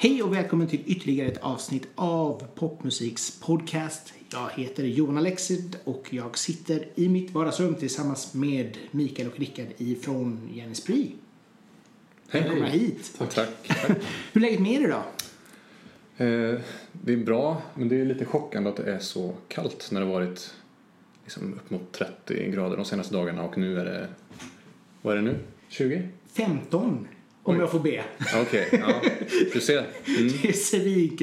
Hej och välkommen till ytterligare ett avsnitt av Popmusiks podcast. Jag heter Johan Alexid och jag sitter i mitt vardagsrum tillsammans med Mikael och Rickard ifrån Jennespree. Välkomna hit. Tack. Tack. Hur är läget med er idag? Eh, det är bra, men det är lite chockande att det är så kallt när det varit liksom upp mot 30 grader de senaste dagarna och nu är det, vad är det nu? 20? 15 om Oj. jag får be. Okej, ja. Du ser. Mm. Det är svin.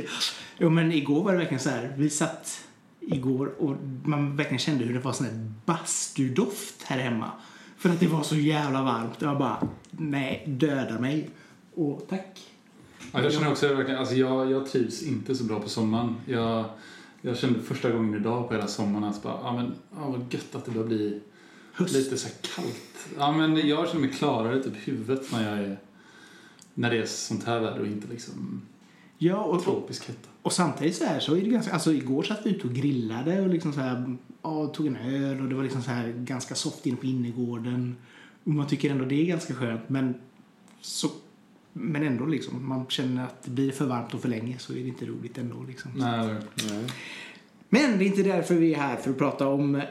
Jo men igår var det verkligen så här. Vi satt igår och man verkligen kände hur det var sån här bastudoft här hemma. För att det var så jävla varmt. Var bara, nej, döda mig. Och tack. Ja, jag känner också verkligen, alltså jag, jag trivs inte så bra på sommaren. Jag, jag kände första gången idag på hela sommaren att bara, ja men, ja, vad gött att det börjar bli Höst. lite så kallt. Ja men jag känner mig klarare typ huvudet när jag är, när det är sånt här väder och inte liksom Ja, och, och, tropisk hetta. och samtidigt så här så är det ganska, alltså igår satt vi ute och grillade och liksom så här, ja, tog en öl och det var liksom så här ganska soft inne på innergården. Och man tycker ändå det är ganska skönt men så, men ändå liksom, man känner att det blir för varmt och för länge så är det inte roligt ändå liksom. Nej, Nej. Men det är inte därför vi är här för att prata om,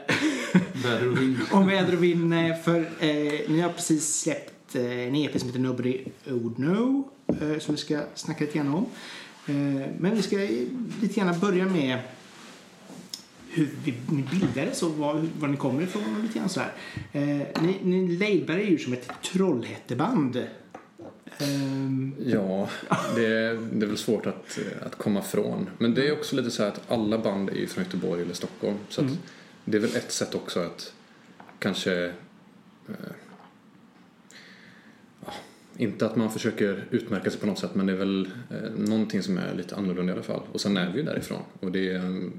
väder och vind. om väder och vind. eh, För eh, ni har precis släppt eh, en EP som heter Nobody Would Know. Eh, som vi ska snacka lite grann om. Eh, men vi ska lite gärna börja med hur ni bildades och var, var ni kommer ifrån och lite grann sådär. Eh, ni, ni er ju som ett Trollhätteband. Ehm, Ja, det är, det är väl svårt att, att komma från. Men det är också lite så här att alla band är ju från Göteborg eller Stockholm. Så Mm. det är väl ett sätt också att kanske... Eh, inte att man försöker utmärka sig på något sätt men det är väl eh, någonting som är lite annorlunda i alla fall. Och sen är vi ju därifrån. Och det är...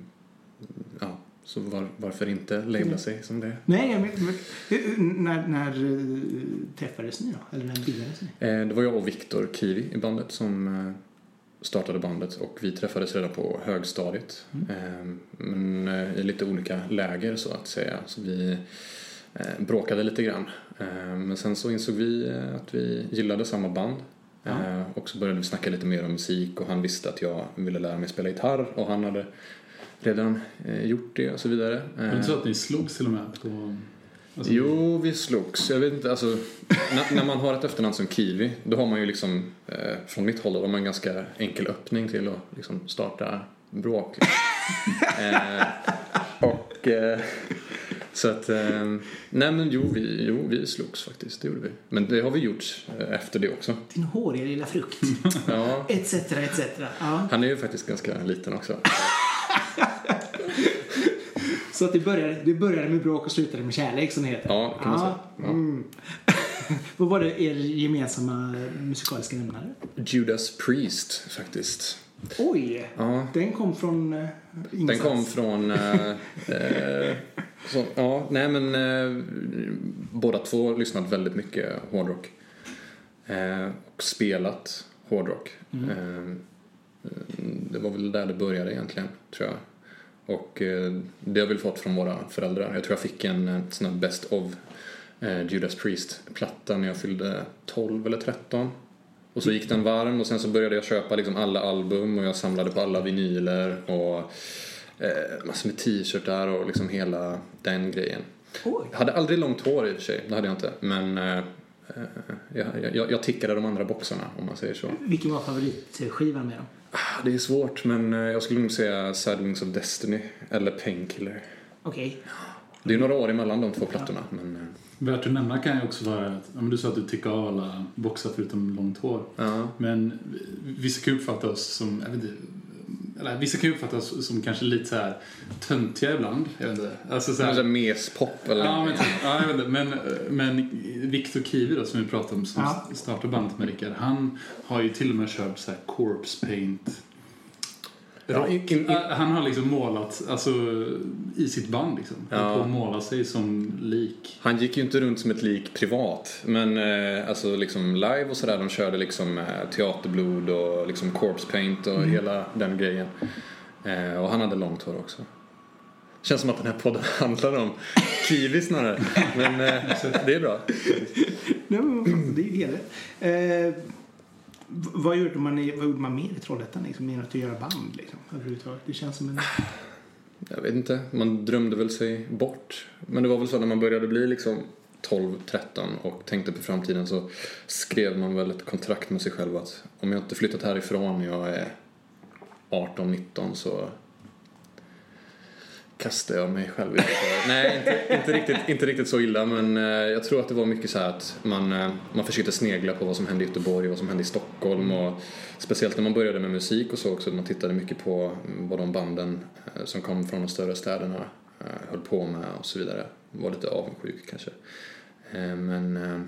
mm, Ja, så var, varför inte labla sig som det? nej, jag men, hur- när, när eh, träffades ni då? Eller när bildades ni? Eh, Det var jag och Viktor Kivi i bandet som eh, startade bandet och vi träffades redan på högstadiet. Eh, Men eh, i lite olika läger så att säga. Så vi bråkade lite grann. Eh, Men sen så insåg vi att vi gillade samma band. Eh, Och så började vi snacka lite mer om musik och han visste att jag ville lära mig spela gitarr och han hade redan eh, gjort det och så vidare. Var det Eh, så att ni slogs till och med? På, alltså, Jo, vi slogs. Jag vet inte, alltså när, när man har ett efternamn som Kiwi då har man ju liksom, eh, från mitt håll, då har man en ganska enkel öppning till att liksom starta bråk. eh, och eh, så att, eh, nej men jo vi, jo, vi slogs faktiskt, det gjorde vi. Men det har vi gjort eh, efter det också. Din håriga lilla frukt. Ja, Etc, etc. Ja. han är ju faktiskt ganska liten också. Så att det började, det började med bråk och slutade med kärlek som det heter. Ja, kan man säga. Ja. Mm. Vad var det er gemensamma musikaliska nämnare? Judas Priest faktiskt. Oj! Ja, Den kom från uh, Den kom från... Eh, eh, så, ja, nej men båda två lyssnat väldigt mycket hårdrock. Och spelat hårdrock. Eh, det var väl där det började egentligen, tror jag. Och eh, det har vi fått från våra föräldrar. Jag tror jag fick en eh, sån här Best of eh, Judas Priest-platta när jag fyllde 12 eller 13. Och så gick den varm och sen så började jag köpa liksom alla album och jag samlade på alla vinyler och massor med t-shirtar och liksom hela den grejen. Jag hade aldrig långt hår i och för sig, det hade jag inte. Men jag, jag, jag tickade de andra boxarna om man säger så. Vilken var favoritskivan med dem? Ah, Det är svårt men eh, jag skulle nog säga Sad Wings of Destiny eller Painkiller. Okej. Det är några år emellan de två plattorna men eh, Värt att nämna kan ju också vara att, ja, men du sa att du tycker av alla boxar förutom långt hår. ja. Men vissa kan uppfatta oss som, jag vet inte, eller vissa kan ju uppfatta oss som kanske lite så här töntiga ibland. Jag vet inte. Alltså så Så här här, mespop eller Ja, men, ja, jag vet inte. men, men Victor Kiwi då, som vi pratade om som Ja. startade bandet med Rickard, han har ju till och med kört så här corpse paint Ja, in- in- Han har liksom målat, alltså i sitt band liksom. Ja. Ja. Måla sig som lik. Han gick ju inte runt som ett lik privat. Men eh, alltså liksom live och sådär, de körde liksom eh, teaterblod och liksom corpse paint och hela den grejen. Eh, och han hade långt hår också. Känns som att den här podden handlar om kiwi snarare. Men eh, det är bra. Nej, men det är ju hela. Vad, gjorde man i, vad gjorde man mer i Trollhättan? Liksom, mer än att göra band liksom, överhuvudtaget? Det känns som en... Jag vet inte, man drömde väl sig bort. Men det var väl så när man började bli liksom 12, 13 och tänkte på framtiden så skrev man väl ett kontrakt med sig själv att om jag inte flyttat härifrån när jag är 18, 19 så kastar jag mig själv ut. Nej, inte, inte, riktigt, inte riktigt så illa men eh, jag tror att det var mycket så här att man, eh, man försökte snegla på vad som hände i Göteborg och vad som hände i Stockholm och speciellt när man började med musik och så också. Man tittade mycket på vad de banden eh, som kom från de större städerna eh, höll på med och så vidare. Var lite avundsjuk kanske. Eh, Men eh,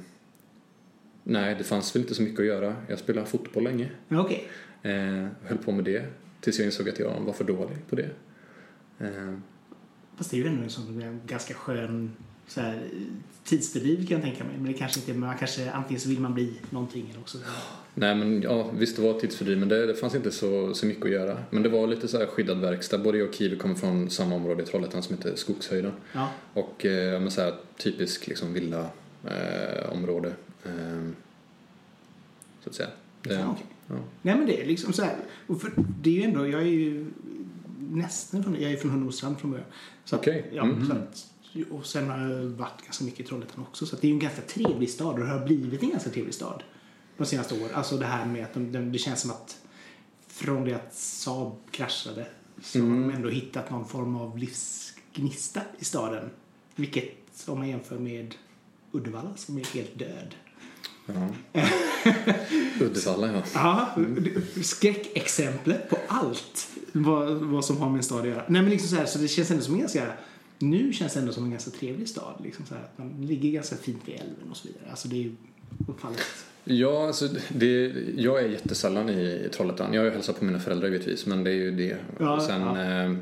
nej, det fanns väl inte så mycket att göra. Jag spelade fotboll länge. Okej. Eh, höll på med det tills jag insåg att jag var för dålig på det. Fast det är ju ändå en sån ganska skön så här, tidsfördriv kan jag tänka mig. Men det kanske inte, man kanske, antingen så vill man bli någonting eller också. Nej men ja, visst det var tidsfördriv men det, det fanns inte så, så mycket att göra. Men det var lite så här skyddad verkstad. Både jag och Kiwi kommer från samma område i Trollhättan som heter Skogshöjden. Ja. Och eh, men så här, typisk liksom villa eh, område. Eh, så att säga. Det, Ja, okej. ja. Nej men det är liksom så här. Och för, det är ju ändå, jag är ju nästan från, jag är från Hunnebostrand från början. Så att. Ja, Mm. så att, och sen har jag varit ganska mycket i Trollhättan också. Så det är ju en ganska trevlig stad och det har blivit en ganska trevlig stad de senaste åren. Alltså det här med att de, de, det känns som att från det att Saab kraschade så har de ändå hittat någon form av livsgnista i staden. Vilket om man jämför med Uddevalla som är helt död. Ja. Uddevalla ja. Ja, skräckexemplet på allt vad, vad som har med en stad att göra. Nej men liksom så här, så det känns ändå som en ganska, nu känns det ändå som en ganska trevlig stad. Liksom så här, att man ligger ganska fint vid älven och så vidare. Alltså det är ju uppfallet. Ja, alltså det, jag är jättesällan i Trollhättan. Jag har ju hälsat på mina föräldrar givetvis, men det är ju det. Ja, sen, ja. eh,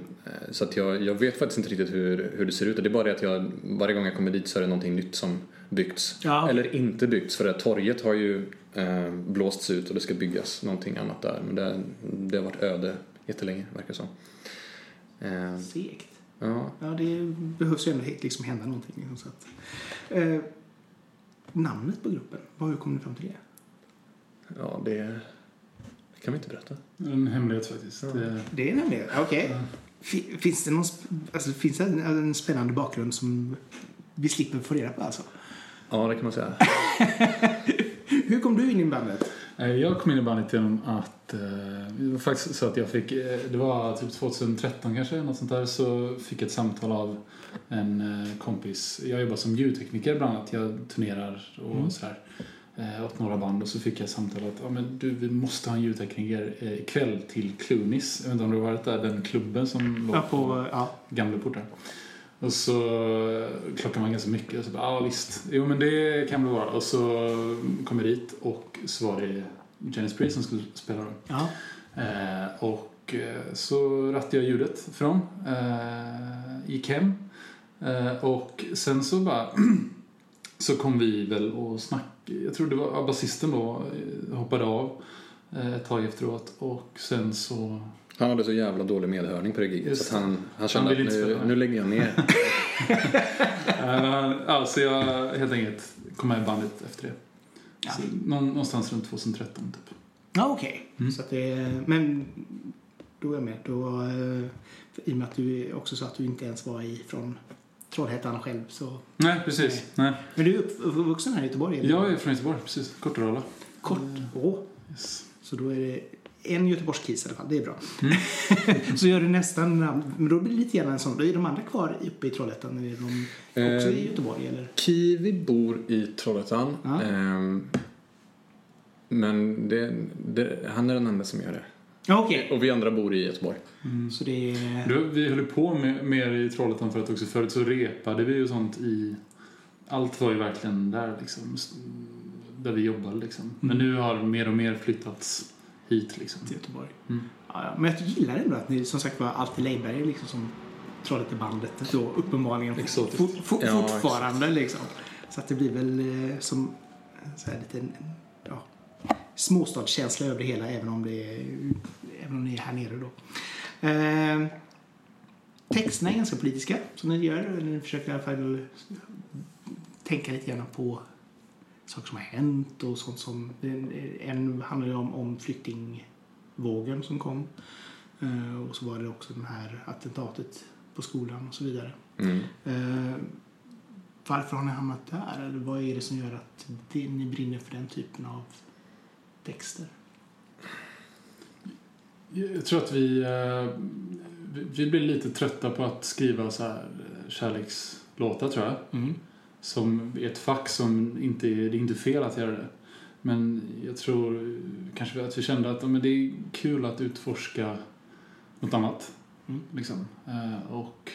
så att jag, jag vet faktiskt inte riktigt hur, hur det ser ut. Det är bara det att jag, varje gång jag kommer dit så är det någonting nytt som byggts. Ja. Eller inte byggts, för det torget har ju eh, blåsts ut och det ska byggas någonting annat där. Men det, det har varit öde jättelänge, verkar det som. Eh, Segt. ja, Ja, det behövs ju ändå liksom hända någonting. Liksom, så att, eh, namnet på gruppen, vad- hur kom ni fram till det? ja, det, det kan vi inte berätta. En hemlighet faktiskt. Ja. Det, Det är nämligen, okej. Ja. Fi- Finns det någon, sp- alltså, finns det en, en spännande bakgrund som vi slipper få reda på alltså? Ja, det kan man säga. Hur kom du in i bandet? Eh, Jag kom in i bandet genom att eh, det var faktiskt så att jag fick, eh, det var typ 2013 kanske, något sånt där, så fick jag ett samtal av en kompis. Jag jobbar som ljudtekniker bland annat, jag turnerar och Mm. sådär. Åt några band och så fick jag ett samtal att ja, men du, vi måste ha en ljudtekniker ikväll till Clunis. Jag vet inte om du har varit där, den klubben som låg Ja, på, ja. Gamleport där. Och så eh, klockan var ganska mycket och så bara, ja visst, jo men det kan det vara. Och så kom jag dit och så var det Janis Priest som skulle spela då. ja. Eh, och eh, så rattade jag ljudet från, eh, gick hem eh, och sen så bara så kom vi väl och snackade, jag tror det var ja, basisten då eh, hoppade av ett tag efteråt och sen så Han hade så jävla dålig medhörning på det giget så att han, han kände Han att inte nu, nu lägger jag ner. Uh, ja, så jag helt enkelt kom med i bandet efter det. Ja. Så, någon, någonstans runt 2013 typ. Ja, okej. Mm. Så att det, men då är jag med. Då, eh, I och med att du också sa att du inte ens var ifrån Trollhättan själv. Så. Nej, precis. Nej. Men du är upp- uppvuxen här i Göteborg? eller? Jag är från Göteborg, precis. Kortrala. Kort. Åh. Yes. Så då är det en Göteborgskis i alla fall. Det är bra. Mm. så gör du nästan namn. Men då blir det lite grann en sån. Är de andra kvar uppe i Trollhättan? Är de också Eh, i Göteborg? Eller? Kiwi bor i Trollhättan. Ja. Ehm, men det, det, han är den enda som gör det. Okej. Och vi andra bor i Göteborg. Så det är... Du, vi höll på med, mer i Trollhättan för att också förut så repade vi ju sånt i... Allt var ju verkligen där liksom. Där vi jobbade liksom. Men nu har mer och mer flyttats hit liksom. till Göteborg. Mm. Ja, ja. Men jag gillar ändå att ni som sagt var alltid Leiberg liksom som Trollhättebandet då uppenbarligen Exotiskt. fort, fort, Ja, fortfarande liksom. Så att det blir väl eh, som så här lite ja, småstadskänsla över det hela även om det är, även om ni är här nere då. Eh, texterna är ganska politiska, som ni gör. Ni försöker i alla fall tänka lite grann på saker som har hänt och sånt som... En handlar ju om, om flyktingvågen som kom. Eh, och så var det också det här attentatet på skolan och så vidare. Mm. Eh, varför har ni hamnat där? Eller vad är det som gör att det, ni brinner för den typen av texter? Jag tror att vi, eh, vi- vi blir lite trötta på att skriva så här kärlekslåtar tror jag. Mm. Som är ett fack som inte är, det är inte fel att göra det. Men jag tror kanske att vi kände att men det är kul att utforska något annat. Mm. Liksom. Eh, och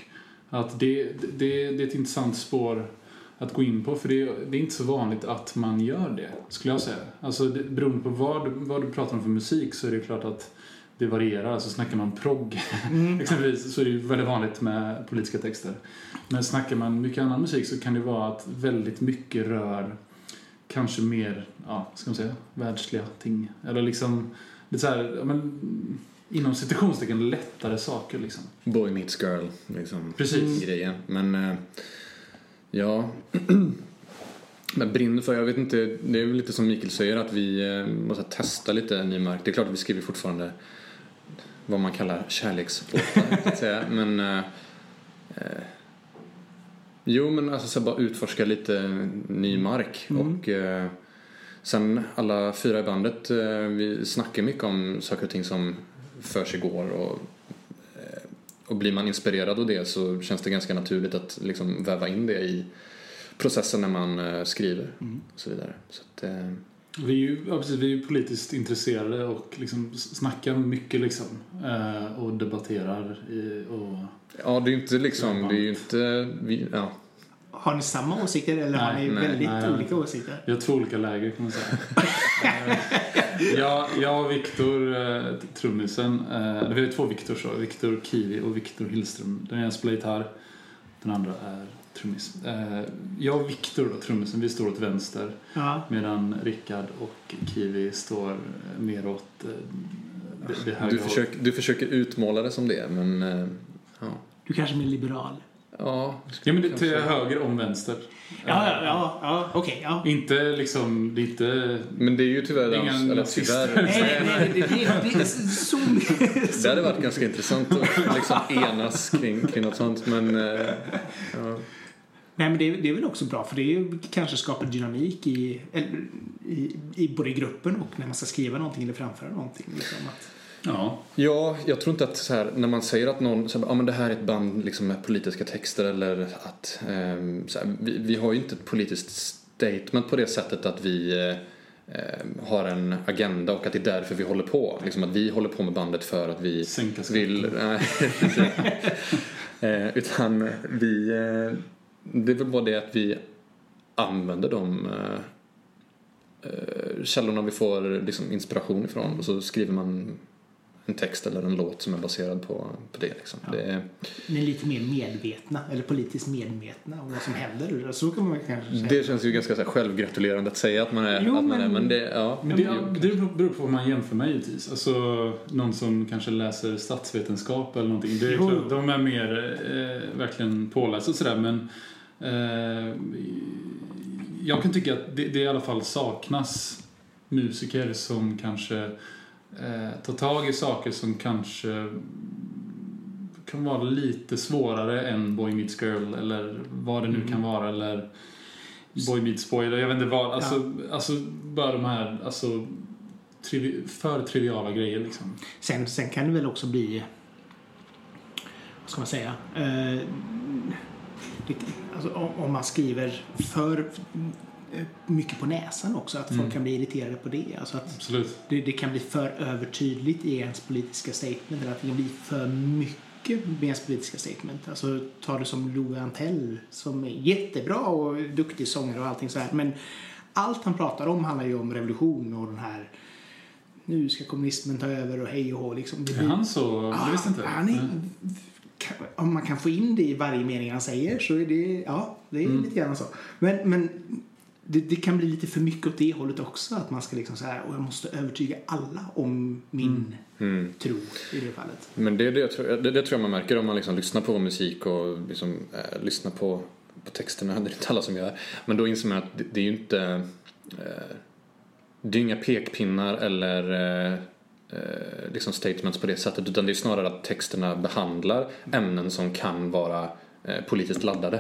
att det, det, det är ett intressant spår att gå in på för det, är- det är inte så vanligt att man gör det skulle jag säga. Alltså det, beroende på vad, vad du pratar om för musik så är det klart att det varierar. Alltså snackar man progg Mm. exempelvis så är det ju väldigt vanligt med politiska texter. Men snackar man mycket annan musik så kan det vara att väldigt mycket rör kanske mer, ja, ska man säga, världsliga ting. Eller liksom, lite så här, ja, men, inom citationstecken lättare saker liksom. Boy meets girl, liksom. Precis. Grejen. Men, eh, ja. Men brinner för, jag vet inte, det är väl lite som Mikael säger att vi eh, måste testa lite ny mark. Det är klart att vi skriver fortfarande vad man kallar kärlekslåtar. Men, eh, eh, jo men alltså så bara utforska lite ny mark. Mm. Och eh, sen alla fyra i bandet, eh, vi snackar mycket om saker och ting som för sig går och eh, och blir man inspirerad av det så känns det ganska naturligt att liksom väva in det i processen när man eh, skriver Mm. och så vidare. Så att, Vi är ju, ja, precis, vi är ju politiskt intresserade och liksom snackar mycket liksom. Eh, och debatterar i, och ja, det är ju inte liksom, det är ju inte, vi, ja. Har ni samma åsikter eller har Nej, ni nej, väldigt nej. olika åsikter? Vi har två olika läger kan man säga. Jag, jag och Viktor, eh, trummisen, eh, vi har två Viktor så, Viktor Kiwi och Viktor Hillström. Den ena spelar gitarr, den andra är trummis. Eh, jag och Viktor då, trummisen, vi står åt vänster Ja. medan Rickard och Kiwi står mer åt eh, det, det högra Du, försöker, du försöker utmåla det som det men eh, ja. Du kanske är mer liberal? Ja, Ja men det är till höger om vänster. Ja, ja, ja, ja okej. ja. Inte liksom, det är inte... men det är ju tyvärr, Inga eller nazister. tyvärr, Nej, nej, nej, det, det, det så... det hade varit ganska intressant att liksom enas kring, kring något sånt men eh, ja. Nej, men det, är- det är väl också bra för det är, ju- kanske skapar dynamik i, eller, i, i både i gruppen och när man ska skriva någonting eller framföra någonting. Liksom, att, Ja. Ja, jag tror inte att så här, när man säger att någon, så här, ja men det här är ett band liksom med politiska texter eller att, så här, vi, vi har ju inte ett politiskt statement på det sättet att vi eh, ehm, har en agenda och att det är därför vi håller på. Liksom att vi håller på med bandet för att vi Sänka vill, nej, eh, utan vi, eh, det är väl bara det att vi använder de eh, eh, källorna vi får liksom inspiration ifrån och så skriver man en text eller en låt som är baserad på, på det. Liksom. Ja. det är, ni är lite mer medvetna, eller politiskt medvetna om vad som händer. Så kan man kanske säga. det känns ju ganska så här, självgratulerande att säga att man är, Jo, att man är men- det, ja. Men det, det beror på vad man jämför med givetvis. Alltså någon som kanske läser statsvetenskap eller någonting. Det är Jo. klart, de är mer eh, verkligen pålästa och sådär men eh, jag kan tycka att det, det i alla fall saknas musiker som kanske eh, tar tag i saker som kanske kan vara lite svårare än Boy Meets Girl eller vad det nu kan vara eller Boy Meets Boy eller jag vet inte vad. Alltså, alltså bara de här alltså, trivi för triviala grejer liksom. Sen, sen kan det väl också bli, vad ska man säga, eh, det, alltså, om, man skriver för mycket på näsan också, att folk Mm. kan bli irriterade på det. Alltså att Absolut. det, det kan bli för övertydligt i ens politiska statement, eller att det kan bli för mycket med ens politiska statement. Alltså tar du som Lou Antell som är jättebra och duktig sångare och allting så här, men allt han pratar om handlar ju om revolution och den här nu ska kommunismen ta över och hej och hå liksom. Det Är han så? Det visste inte. Ah, Han är, Mm. om man kan få in det i varje mening han säger så är det, ja, det är Mm. lite grann så. Men, men det, det kan bli lite för mycket åt det hållet också. Att man ska liksom så här, och jag måste övertyga alla om min Mm. tro i det fallet. Men det, det, jag tror, det, det tror jag man märker om man liksom lyssnar på musik och liksom, eh, lyssnar på, på texterna. Det är inte alla som gör. Men då inser man att det, det är ju inte... Eh, det är inga pekpinnar eller eh, liksom statements på det sättet. Utan det är snarare att texterna behandlar ämnen som kan vara politiskt laddade.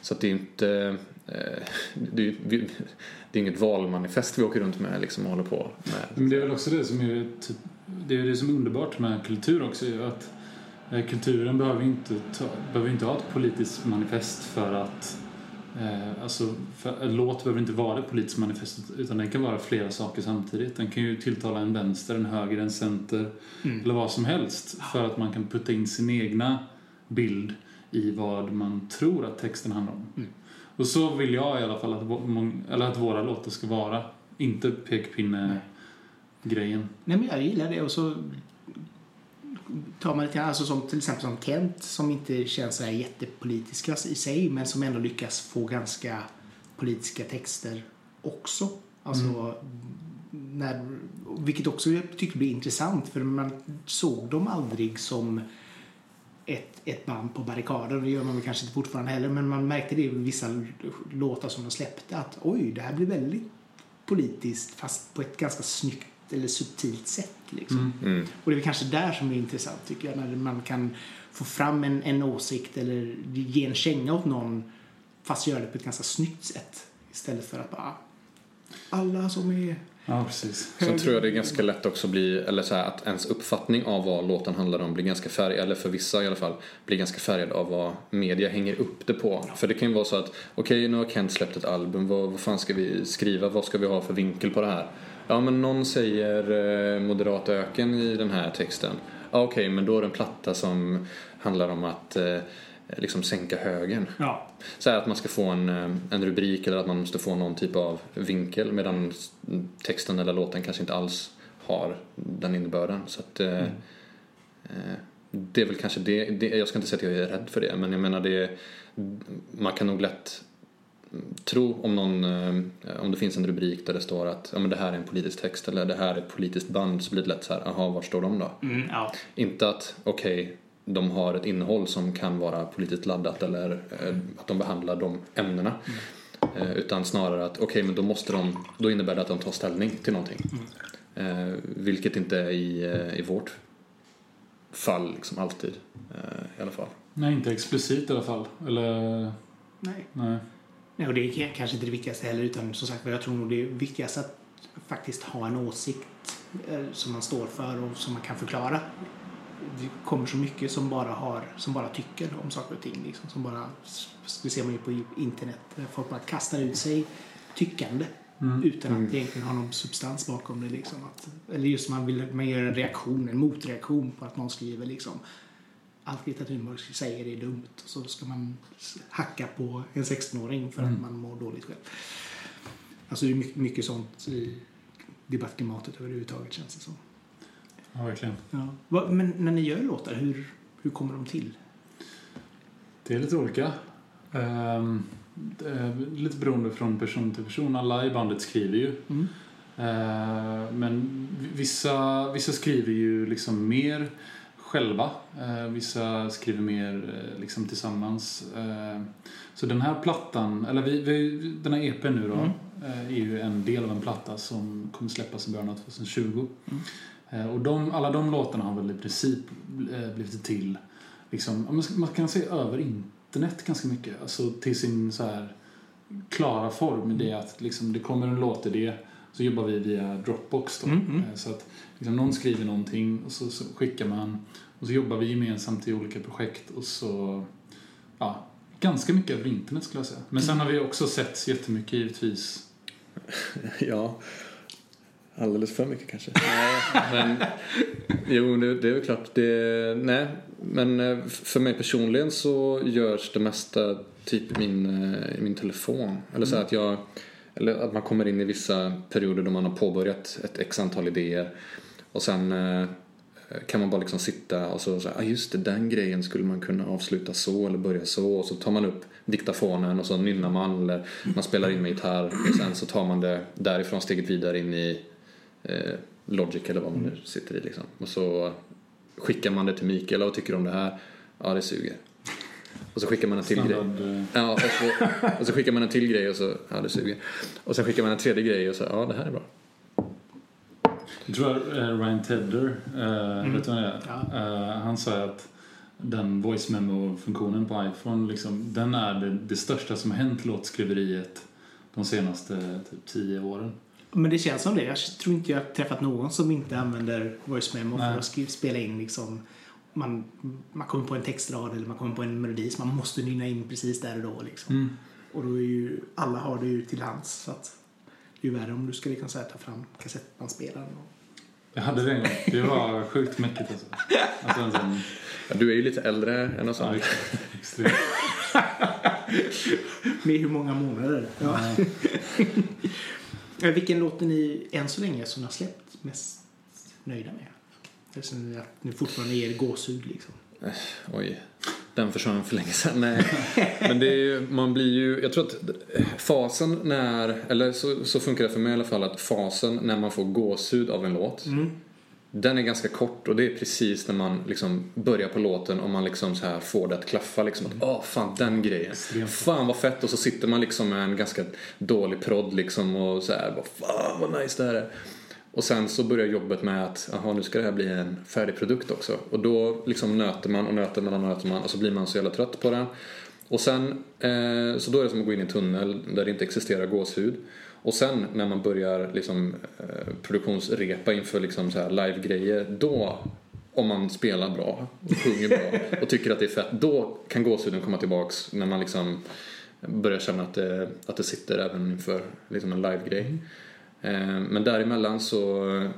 Så att det är inte... Eh, det, är, det är inget valmanifest vi åker runt med liksom och håller på med. Men det är väl också det som är, typ, det, är det som är underbart med kultur också. är Att eh, kulturen behöver inte, ta, behöver inte ha ett politiskt manifest för att eh, alltså, för, en låt behöver inte vara ett politiskt manifest utan den kan vara flera saker samtidigt. Den kan ju tilltala en vänster, en höger, en center eller vad som helst för att man kan putta in sin egna bild i vad man tror att texten handlar om. Och så vill jag i alla fall att, eller att våra låtar ska vara. Inte pekpinne-grejen. Nej men jag gillar det och så tar man lite alltså som till exempel som Kent som inte känns så här jättepolitiska i sig men som ändå lyckas få ganska politiska texter också. Alltså, när, vilket också jag tyckte blev intressant för man såg dem aldrig som ett, ett band på barrikaden. Det gör man väl kanske inte fortfarande heller men man märkte det i vissa låtar som de släppte att oj, det här blir väldigt politiskt fast på ett ganska snyggt eller subtilt sätt. Liksom. Mm. Och det är kanske där som är intressant tycker jag, när man kan få fram en, en åsikt eller ge en känga åt någon fast göra det på ett ganska snyggt sätt istället för att bara alla som är Ja, precis. Sen tror jag det är ganska lätt också bli, eller så här, att ens uppfattning av vad låten handlar om blir ganska färgad, eller för vissa i alla fall, blir ganska färgad av vad media hänger upp det på. För det kan ju vara så att, okej nu har Kent släppt ett album, vad, vad fan ska vi skriva, vad ska vi ha för vinkel på det här? Ja men någon säger eh, moderat öken i den här texten. Ja okej, men då är det en platta som handlar om att eh, liksom sänka högen. Ja. Så att man ska få en, eh, en rubrik eller att man måste få någon typ av vinkel medan texten eller låten kanske inte alls har den innebörden. Så att, eh, eh, det är väl kanske det, det, jag ska inte säga att jag är rädd för det, men jag menar det, man kan nog lätt tro om någon, eh, om det finns en rubrik där det står att ja, men det här är en politisk text eller det här är ett politiskt band så blir det lätt så här, jaha, var står de då? Mm, ja. Inte att, okej, de har ett innehåll som kan vara politiskt laddat eller eh, att de behandlar de ämnena. Eh, utan snarare att, okej, men då måste de, då innebär det att de tar ställning till någonting. Eh, vilket inte är i, i vårt fall liksom alltid, eh, i alla fall. Nej, inte explicit i alla fall. Eller, Nej. nej. Nej, och det är kanske inte det viktigaste heller utan som sagt jag tror nog det är viktigast att faktiskt ha en åsikt som man står för och som man kan förklara. Det kommer så mycket som bara har, som bara tycker om saker och ting liksom, som bara, det ser man ju på internet, folk bara kastar ut sig tyckande utan att egentligen ha någon substans bakom det liksom. Att, eller just man vill, man gör en reaktion, en motreaktion på att någon skriver liksom allt Greta Thunberg säger är dumt och så ska man hacka på en 16-åring för att man mår dåligt själv. Alltså det är mycket, mycket sånt i debattklimatet överhuvudtaget känns det som. Ja, verkligen. Ja. Men när ni gör låtar, hur, hur kommer de till? Det är lite olika. Är lite beroende från person till person. Alla i bandet skriver ju. Mm. Ehm, men vissa, vissa skriver ju liksom mer själva. Ehm, vissa skriver mer eh, liksom tillsammans. Så den här plattan, eller vi, vi, den här EPn nu då, Mm. eh, är ju en del av en platta som kommer släppas i början av 2020. Mm. Eh, och de, alla de låtarna har väl i princip eh, blivit till liksom, man kan säga över internet ganska mycket. Alltså till sin så här klara form. Det är att liksom, det kommer en låtidé så jobbar vi via Dropbox då. Mm, mm. Eh, Så att liksom, någon skriver någonting och så, så skickar man och så jobbar vi gemensamt i olika projekt och så ja, ganska mycket över internet skulle jag säga. Men sen har vi också sett jättemycket givetvis. Ja, alldeles för mycket kanske. Nej, men jo, det, det är väl klart. Det, nej, men eh, för mig personligen så görs det mesta typ i min, eh, i min telefon. Eller så här att jag eller att man kommer in i vissa perioder då man har påbörjat ett x antal idéer och sen eh, kan man bara liksom sitta och så, så ah, just det, den grejen skulle man kunna avsluta så eller börja så och så tar man upp diktafonen och så nynnar man eller man spelar in med gitarr och sen så tar man det därifrån steget vidare in i eh, Logic eller vad man nu sitter i liksom. Och så skickar man det till Mikael, vad tycker du om det här? Ja, det suger. Och så skickar man en till grej. Standard, eh, Ja, och så, och så skickar man en till grej och så, ja det suger. Och sen skickar man en tredje grej och så, ja det här är bra. Jag tror att eh, Ryan Tedder, eh, vet du vad det är? Ja. Eh, han sa att den voice memo-funktionen på iPhone, liksom, den är det, det största som har hänt låtskriveriet de senaste typ, tio åren. Men det känns som det. Jag tror inte jag har träffat någon som inte använder voice memo för Nej. att skriva, spela in liksom man, man kommer på en textrad eller man kommer på en melodi som man måste nynna in precis där och då liksom. Mm. Och då är ju, alla har det ju till hands så att det är ju värre om du ska liksom så här ta fram kassettbandspelaren och Jag hade det en gång. Det var sjukt mäktigt alltså. alltså en sån, Ja, du är ju lite äldre än oss ja, andra. extremt. Med hur många månader? Ja. Eh, Vilken låt är ni än så länge som ni har släppt mest nöjda med? Det är som att ni fortfarande ger gåshud liksom. Oj, den försvann för länge sedan. Nej. Men det är ju, man blir ju, jag tror att fasen när, eller så, så funkar det för mig i alla fall, att fasen när man får gåshud av en låt, Mm. Den är ganska kort och det är precis när man liksom börjar på låten och man liksom så här får det att klaffa liksom att åh fan den grejen. Extremt. Fan vad fett och så sitter man liksom med en ganska dålig prodd liksom och så här bara fan vad nice det här är. Och sen så börjar jobbet med att jaha nu ska det här bli en färdig produkt också. Och då liksom nöter man och nöter man och nöter man och så blir man så jävla trött på den. Och sen, eh, så då är det som att gå in i en tunnel där det inte existerar gåshud. Och sen när man börjar liksom eh, produktionsrepa inför liksom så här live-grejer, då om man spelar bra och sjunger bra och tycker att det är fett, då kan gåshuden komma tillbaks när man liksom börjar känna att det, att det sitter även inför liksom en live-grej. Eh, Men däremellan så eh,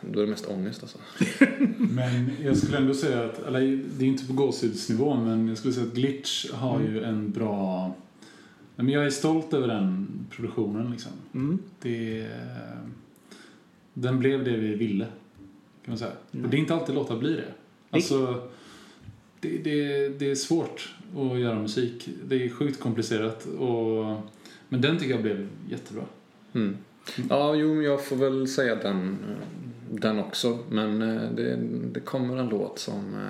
då är det mest ångest alltså. Men jag skulle ändå säga att, eller det är inte på gåshudsnivå, men jag skulle säga att Glitch har ju en bra... Men jag är stolt över den produktionen liksom. Mm. Det, den blev det vi ville, kan man säga. Och det är inte alltid låtar blir det. Alltså, det, det, det är svårt att göra musik. Det är sjukt komplicerat. Och, men den tycker jag blev jättebra. Mm. Ja, jo, jag får väl säga den, den också. Men eh, det, det kommer en låt som...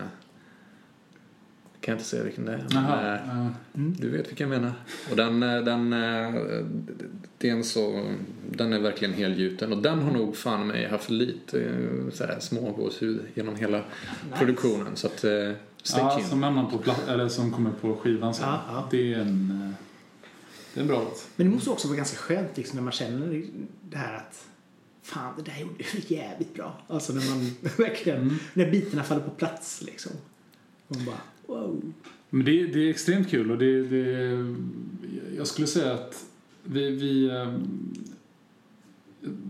Kan jag inte säga vilken det är. men, Jaha, eh, ja. Du vet vilken jag menar. Och den, eh, den, eh, det är en så, den är verkligen helgjuten. Och den har nog fan mig haft lite så här smågåshud genom hela produktionen. Så att, stay ja, tuned. som hamnar på eller som kommer på skivan sen. Ja. Det är en... Det är en bra låt. Men det måste också vara ganska skönt liksom, när man känner det här att fan, det där gjorde du jävligt bra. Alltså när man verkligen, Mm. när bitarna faller på plats liksom. Och man bara, wow. Men det, det är extremt kul och det, det, jag skulle säga att vi, vi ehm,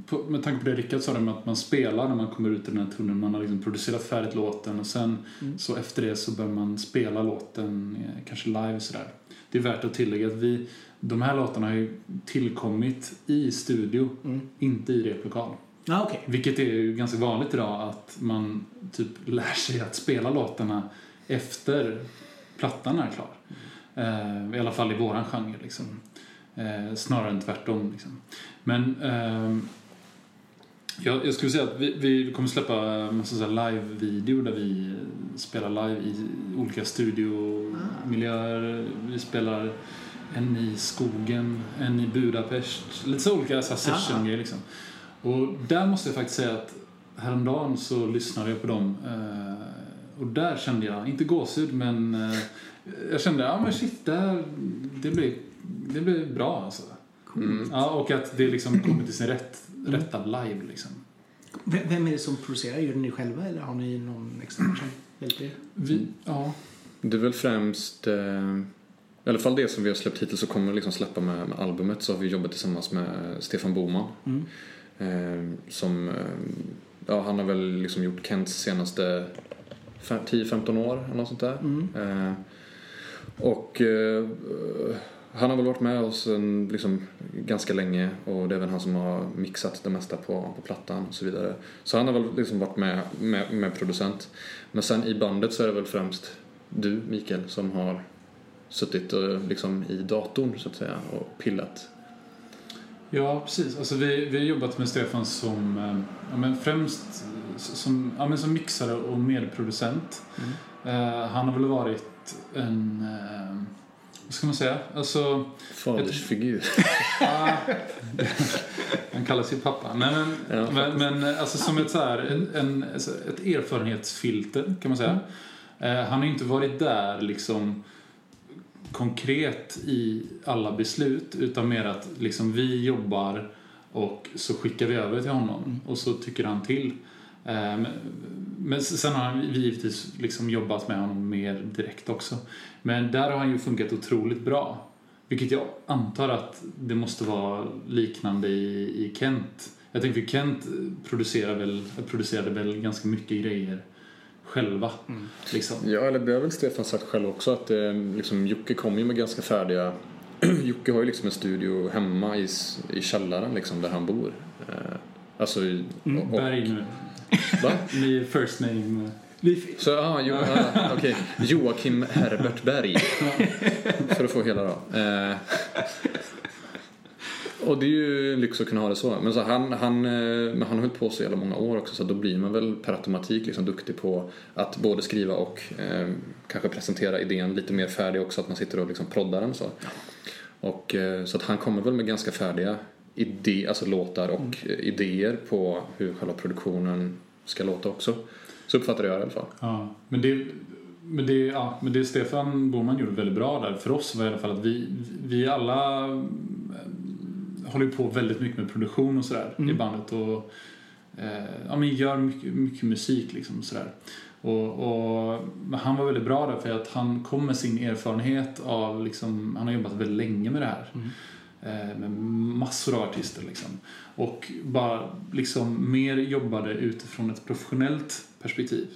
på, med tanke på det Rickard sa med att man spelar när man kommer ut i den här tunneln. Man har liksom producerat färdigt låten och sen Mm. så efter det så börjar man spela låten eh, kanske live sådär. Det är värt att tillägga att vi, de här låtarna har ju tillkommit i studio, Mm. inte i replokal. Ja, okej. Vilket är ju ganska vanligt idag att man typ lär sig att spela låtarna efter plattan är klar. Eh, I alla fall i våran genre liksom. Eh, snarare än tvärtom liksom. Men ehm, jag, jag skulle säga att vi, vi kommer släppa en massa live-video där vi spelar live i olika studiomiljöer. Vi spelar en i skogen, en i Budapest. Lite så olika så här Ah. session-grejer liksom. Och där måste jag faktiskt säga att häromdagen så lyssnade jag på dem eh, och där kände jag, inte gåshud men eh, jag kände, ja men shit, det här, det blir, det blir bra alltså. Mm. Ja, och att det liksom kommer till sin rätt, rätta live liksom. V- Vem är det som producerar? Gör ni själva eller har ni någon extern som hjälper er? Vi, ja, Det är väl främst, eh, i alla fall det som vi har släppt hittills och kommer liksom släppa med, med albumet så har vi jobbat tillsammans med Stefan Boman. Mm. Eh, som, eh, ja han har väl liksom gjort Kents senaste 10-15 år eller något sånt där. Mm. Eh, och eh, han har väl varit med oss en, liksom, ganska länge och det är även han som har mixat det mesta på, på plattan och så vidare. Så han har väl liksom varit med, med, med producent. Men sen i bandet så är det väl främst du, Mikael, som har suttit och, liksom, i datorn så att säga och pillat. Ja, precis. Alltså, vi, vi har jobbat med Stefan som eh, ja, men främst som, ja, men som mixare och medproducent. Eh, han har väl varit en... Eh, vad ska man säga? Alltså... Fadersfigur. han kallar sig pappa. Nej, men, Ja, men, men alltså som ett, så här, en, en, alltså, ett erfarenhetsfilter kan man säga. Eh, han har inte varit där liksom konkret i alla beslut utan mer att liksom vi jobbar och så skickar vi över till honom och så tycker han till. Eh, men- sen har vi givetvis liksom jobbat med honom mer direkt också. Men där har han ju funkat otroligt bra. Vilket jag antar att det måste vara liknande i, i Kent. Jag tänker för Kent producerar väl, producerade väl ganska mycket grejer själva. Liksom. Ja, eller det har väl Stefan sagt själv också att eh, liksom, Jocke kom ju med ganska färdiga... Jocke har ju liksom en studio hemma i, i källaren liksom, där han bor. Eh, alltså, i- och, Berg nu. Va? Ni first name. Så, ah, jo, ah, okej. Joakim Herbert Berg. För att få hela då. Eh, och det är ju lyx att kunna ha det så. Men så han, han, eh, men han har hållit på så jävla många år också så då blir man väl per automatik liksom duktig på att både skriva och eh, kanske presentera idén lite mer färdig också. Att man sitter och liksom proddar den så. Och, eh, så att han kommer väl med ganska färdiga idé, alltså låtar och eh, idéer på hur själva produktionen ska låta också. Så uppfattar jag det i alla fall. Ja, men det, men, det, ja, men det Stefan Boman gjorde väldigt bra där för oss var i alla fall att vi, vi alla mm, håller på väldigt mycket med produktion och sådär i bandet och eh, ja, men gör mycket, mycket musik liksom och sådär. Och, och, men han var väldigt bra där för att han kom med sin erfarenhet av liksom, han har jobbat väldigt länge med det här. Eh, med massor av artister liksom. Och bara liksom mer jobbade utifrån ett professionellt perspektiv.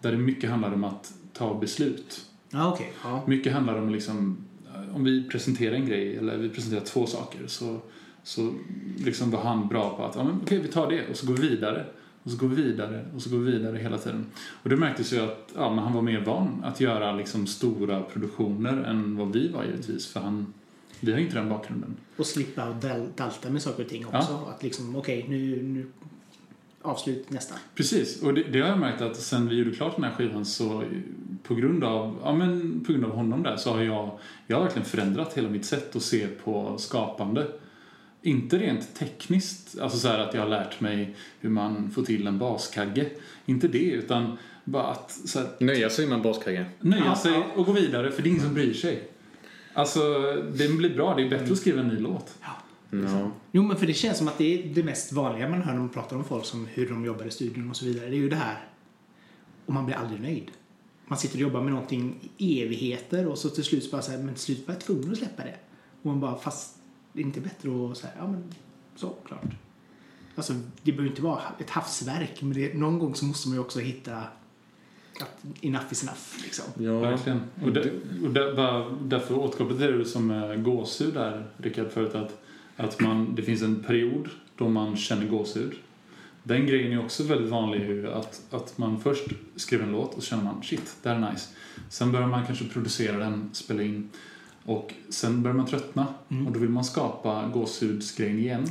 Där det mycket handlar om att ta beslut. ja, okej. Ja. Mycket handlar om liksom, eh, om vi presenterar en grej eller vi presenterar två saker så, så liksom var han bra på att, ja men okej vi tar det och så går vi vidare. Och så går vi vidare och så går vi vidare hela tiden. Och det märktes ju att ja, men han var mer van att göra liksom stora produktioner än vad vi var givetvis. För han, vi har inte den bakgrunden. Och slippa dal- dalta med saker och ting också. Att liksom, okej, nu, nu avslut nästa. Precis, och det, det har jag märkt att sen vi gjorde klart den här skivan så på grund av, ja, men på grund av honom där så har jag, jag har verkligen förändrat hela mitt sätt att se på skapande. Inte rent tekniskt, alltså så här att jag har lärt mig hur man får till en baskagge. Inte det, utan bara att så här, Nöja sig med en baskagge. nöja Ja, sig ja. och gå vidare för det är ingen som bryr sig. Alltså, det blir bra. Det är bättre att skriva en ny låt. Ja. Jo, men för det känns som att det är det mest vanliga man hör när man pratar om folk som hur de jobbar i studion och så vidare. Det är ju det här. Och man blir aldrig nöjd. Man sitter och jobbar med någonting i evigheter och så till slut så bara så här, men till slut var jag tvungen att släppa det. Och man bara, fast det är inte bättre att säga, ja men så, klart. Alltså, det behöver inte vara ett havsverk, men det, någon gång så måste man ju också hitta att enough is enough, liksom. Ja. Verkligen. Och, det, och bara, därför återkopplat till det som är gåshud där, Rickard, förut att, att man, det finns en period då man känner gåshud. Den grejen är också väldigt vanlig ju, att, att man först skriver en låt och så känner man shit, det här är nice. Sen börjar man kanske producera den, spela in och sen börjar man tröttna och då vill man skapa gåshudsgrejen igen.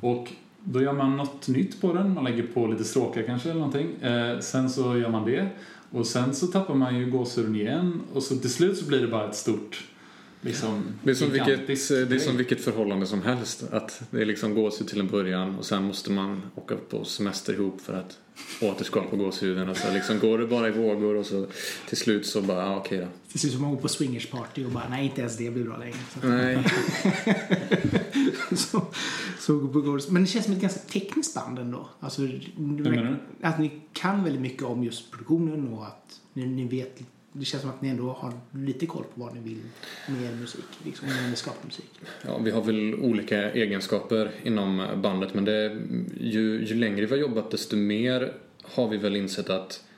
Och då gör man något nytt på den, man lägger på lite stråkar kanske eller någonting. Eh, sen så gör man det och sen så tappar man ju gåshuden igen och så till slut så blir det bara ett stort liksom Det är, som vilket, det är som vilket förhållande som helst. Att det är liksom gåshud till en början och sen måste man åka på semester ihop för att återskapa gåshuden. Och så liksom går det bara i vågor och så till slut så bara, ah, okej då. Till slut så man går på swingersparty och bara, nej inte ens det blir bra längre. Så. Nej. så, så går det. Men det känns som ett ganska tekniskt band ändå. Alltså, Hur menar du? Att ni kan väldigt mycket om just produktionen och att ni, ni vet det känns som att ni ändå har lite koll på vad ni vill med er musik, liksom, när ni skapar musik. Ja, vi har väl olika egenskaper inom bandet men det, ju, ju längre vi har jobbat desto mer har vi väl insett att eh,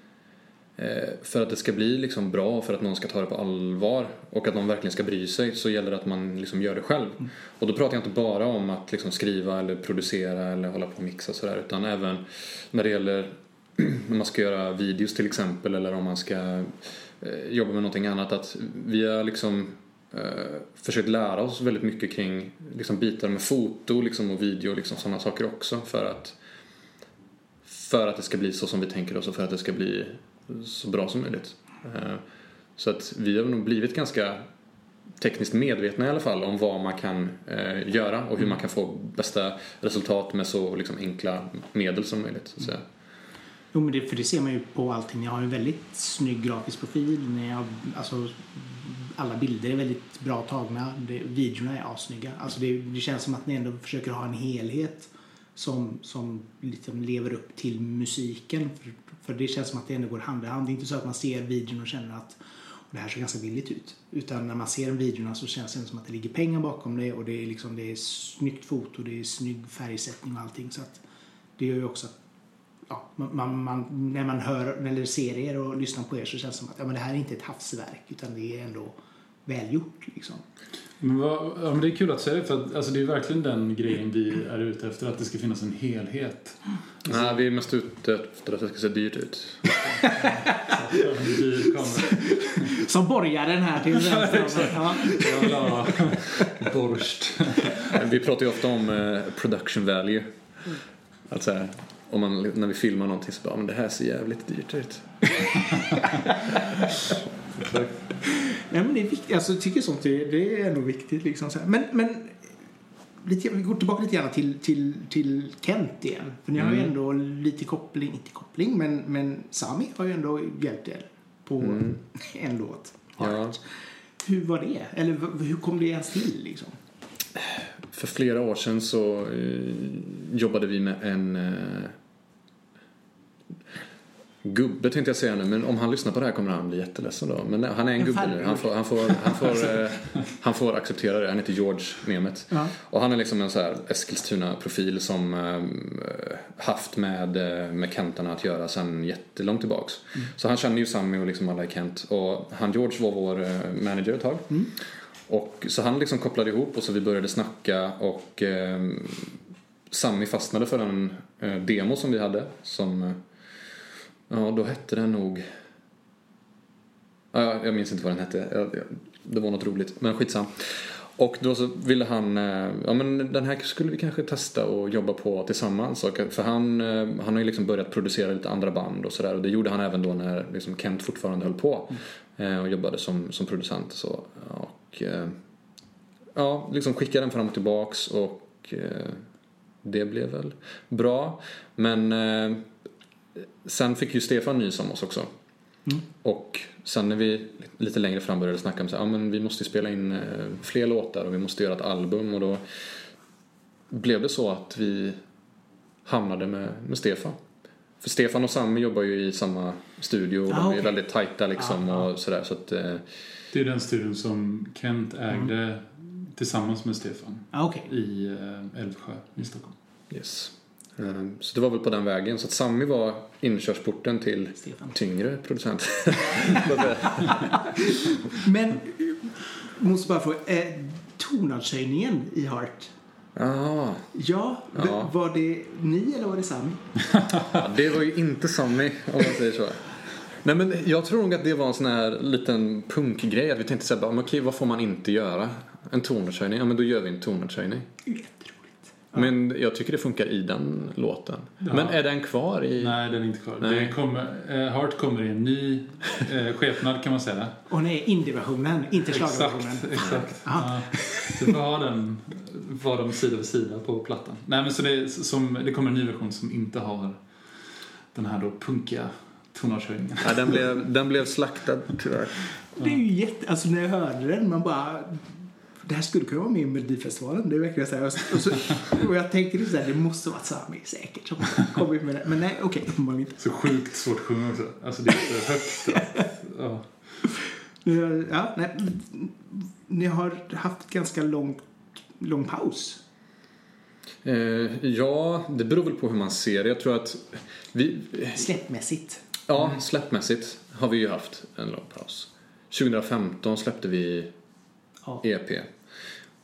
för att det ska bli liksom bra, för att någon ska ta det på allvar och att någon verkligen ska bry sig så gäller det att man liksom gör det själv. Och då pratar jag inte bara om att liksom skriva eller producera eller hålla på och mixa sådär utan även när det gäller när man ska göra videos till exempel eller om man ska eh, jobba med någonting annat. Att vi har liksom eh, försökt lära oss väldigt mycket kring liksom, bitar med foto liksom, och video och liksom, sådana saker också för att för att det ska bli så som vi tänker oss och för att det ska bli så bra som möjligt. Eh, så att vi har nog blivit ganska tekniskt medvetna i alla fall om vad man kan eh, göra och hur man kan få bästa resultat med så liksom, enkla medel som möjligt. Så att säga. Jo, men det, för det ser man ju på allting. Ni har ju en väldigt snygg grafisk profil. Ni har, alltså, alla bilder är väldigt bra tagna. Det, videorna är assnygga. Alltså det, det känns som att ni ändå försöker ha en helhet som, som liksom lever upp till musiken. För, för det känns som att det ändå går hand i hand. Det är inte så att man ser videon och känner att det här ser ganska billigt ut. Utan när man ser videorna så känns det som att det ligger pengar bakom det och det är, liksom, det är snyggt foto, det är snygg färgsättning och allting. Så att det gör ju också att ja, man, man, när man hör eller ser er och lyssnar på er så känns det som att ja, men det här är inte ett havsverk utan det är ändå välgjort. Liksom. Men, vad, ja, men det är kul att säga det för att alltså, det är verkligen den grejen vi är ute efter. Att det ska finnas en helhet. Nej, vi är mest ute efter att det ska se dyrt ut. Som borgaren här till vänster. ja. Borst. Vi pratar ju ofta om eh, production value. Alltså, om man, när vi filmar någonting så bara, men det här ser jävligt dyrt ut. Nej, men det är viktigt. Alltså, jag tycker sånt är, det är ändå viktigt. Liksom, så här. Men, men lite, vi går tillbaka lite grann till, till, till Kent igen. För ni har ju Mm. ändå lite koppling, inte koppling, men, men Sami har ju ändå hjälpt er på Mm. en låt. Ja. Hur var det? Eller hur kom det ens till liksom? För flera år sedan så eh, jobbade vi med en eh, gubbe tänkte jag säga nu, men om han lyssnar på det här kommer han bli jätteledsen då. Men nej, han är en En gubbe nu. Han får, han får, han får, eh, han får acceptera det. Han heter George Nemeth. Ja. Och han är liksom en så här Eskilstuna-profil som eh, haft med, eh, med Kentarna att göra sedan jättelångt tillbaks. Så han känner ju Sammy och liksom alla i Kent. Och han George var vår eh, manager ett tag. Och, så han liksom kopplade ihop och så vi började snacka och eh, Sammy fastnade för en eh, demo som vi hade som, eh, ja då hette den nog, ja, jag minns inte vad den hette, det var något roligt, men skitsam. Och då så ville han, eh, ja men den här skulle vi kanske testa och jobba på tillsammans. Och, eh, för han, eh, han har ju liksom börjat producera lite andra band och sådär. Och det gjorde han även då när liksom Kent fortfarande höll på. Och jobbade som, som producent och så. Och ja, liksom skickade den fram och tillbaks och det blev väl bra. Men sen fick ju Stefan nys om oss också. Och sen när vi lite längre fram började snacka om så här, ja, men vi måste spela in eh, fler låtar och vi måste göra ett album och då blev det så att vi hamnade med, med Stefan. För Stefan och Sammy jobbar ju i samma studio och Ah, de är okej. väldigt tajta liksom Ah, ah. och sådär så att eh, Det är den studion som Kent ägde tillsammans med Stefan Ah, Okej. i eh, Älvsjö i Stockholm. yes. Eh, Så det var väl på den vägen. Så att Sammy var inkörsporten till Stefan. tyngre producent. Men, måste bara få, eh, tonartshöjningen i Heart. ah, Ja, Ja. var det ni eller var det Sami? Ja, det var ju inte Sammy om man säger så. Nej men jag tror nog att det var en sån här liten punkgrej att vi tänkte såhär, okej vad får man inte göra? En tonartshöjning? Ja men då gör vi en tonartshöjning. Men jag tycker det funkar i den låten. Ja. Men är den kvar i... Nej, den är inte kvar. Nej. Det kommer, eh, Heart kommer i en ny eh, skepnad kan man säga. Och nej, indie-versionen, inte schlagerversionen. Exakt, exakt. Ja, du får ha den, var de sida vid sida på plattan. Nej, men så det, som, det kommer en ny version som inte har den här då punkiga tonartshöjningen. Ja, den, blev, den blev slaktad tyvärr. Det är ju jätte... Alltså när jag hörde den, man bara... Det här skulle kunna vara med i Melodifestivalen. Det är verkligen så här. Och, så, och jag tänkte liksom så här, det måste vara Sami säkert som kommit med det. Men nej, okej, uppenbarligen inte. Så sjukt svårt att sjunga också. Alltså det är så högt. att- Ja. Eh, Ja, nej. Ni har haft ganska lång, lång paus. Eh, ja, det beror väl på hur man ser det. Jag tror att vi... Släppmässigt. Ja, släppmässigt har vi ju haft en lång paus. 2015 släppte vi Ja. EP.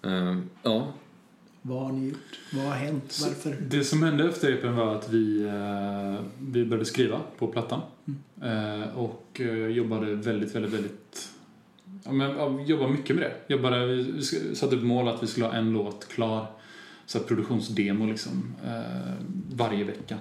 Ehm, ja, Vad har ni gjort? Vad har hänt? Varför? Det som hände efter EPn var att vi, eh, vi började skriva på plattan. Eh, och eh, jobbade väldigt, väldigt, väldigt... Ja, men, ja, jobbade mycket med det. Jobbade, vi, satte upp mål att vi skulle ha en låt klar. Så här produktionsdemo liksom. Eh, varje vecka.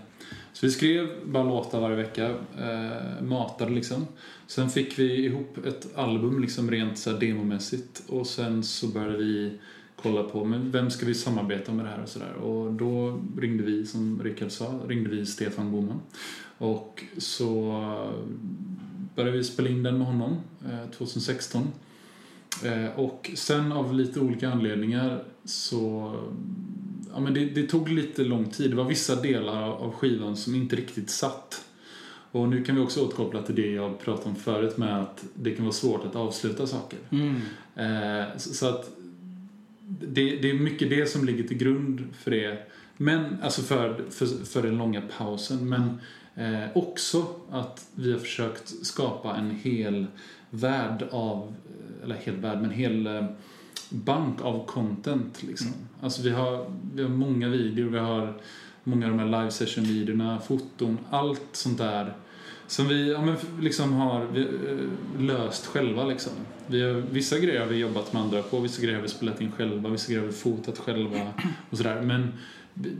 Så vi skrev bara låtar varje vecka. Eh, matade liksom. Sen fick vi ihop ett album liksom rent så här demomässigt. Och sen så började vi kolla på men vem ska vi samarbeta med det här och sådär. Och då ringde vi, som Rickard sa, ringde vi Stefan Boman. Och så började vi spela in den med honom eh, 2016. Eh, och sen av lite olika anledningar så... Ja, men det, det tog lite lång tid. Det var vissa delar av skivan som inte riktigt satt. Och nu kan vi också återkoppla till det jag pratade om förut med att det kan vara svårt att avsluta saker. Mm. Eh, så, så att det, det är mycket det som ligger till grund för det. Men, alltså för, för, för den långa pausen. Men eh, också att vi har försökt skapa en hel värld av, eller hel värld, men hel eh, bank av content liksom. Alltså vi har, vi har många videor, vi har många av de här live session videorna, foton, allt sånt där som vi ja, men liksom har vi, eh, löst själva. Liksom. Vi har, vissa grejer har vi jobbat med andra på, vissa grejer har vi spelat in själva, vissa grejer har vi fotat själva och sådär. Men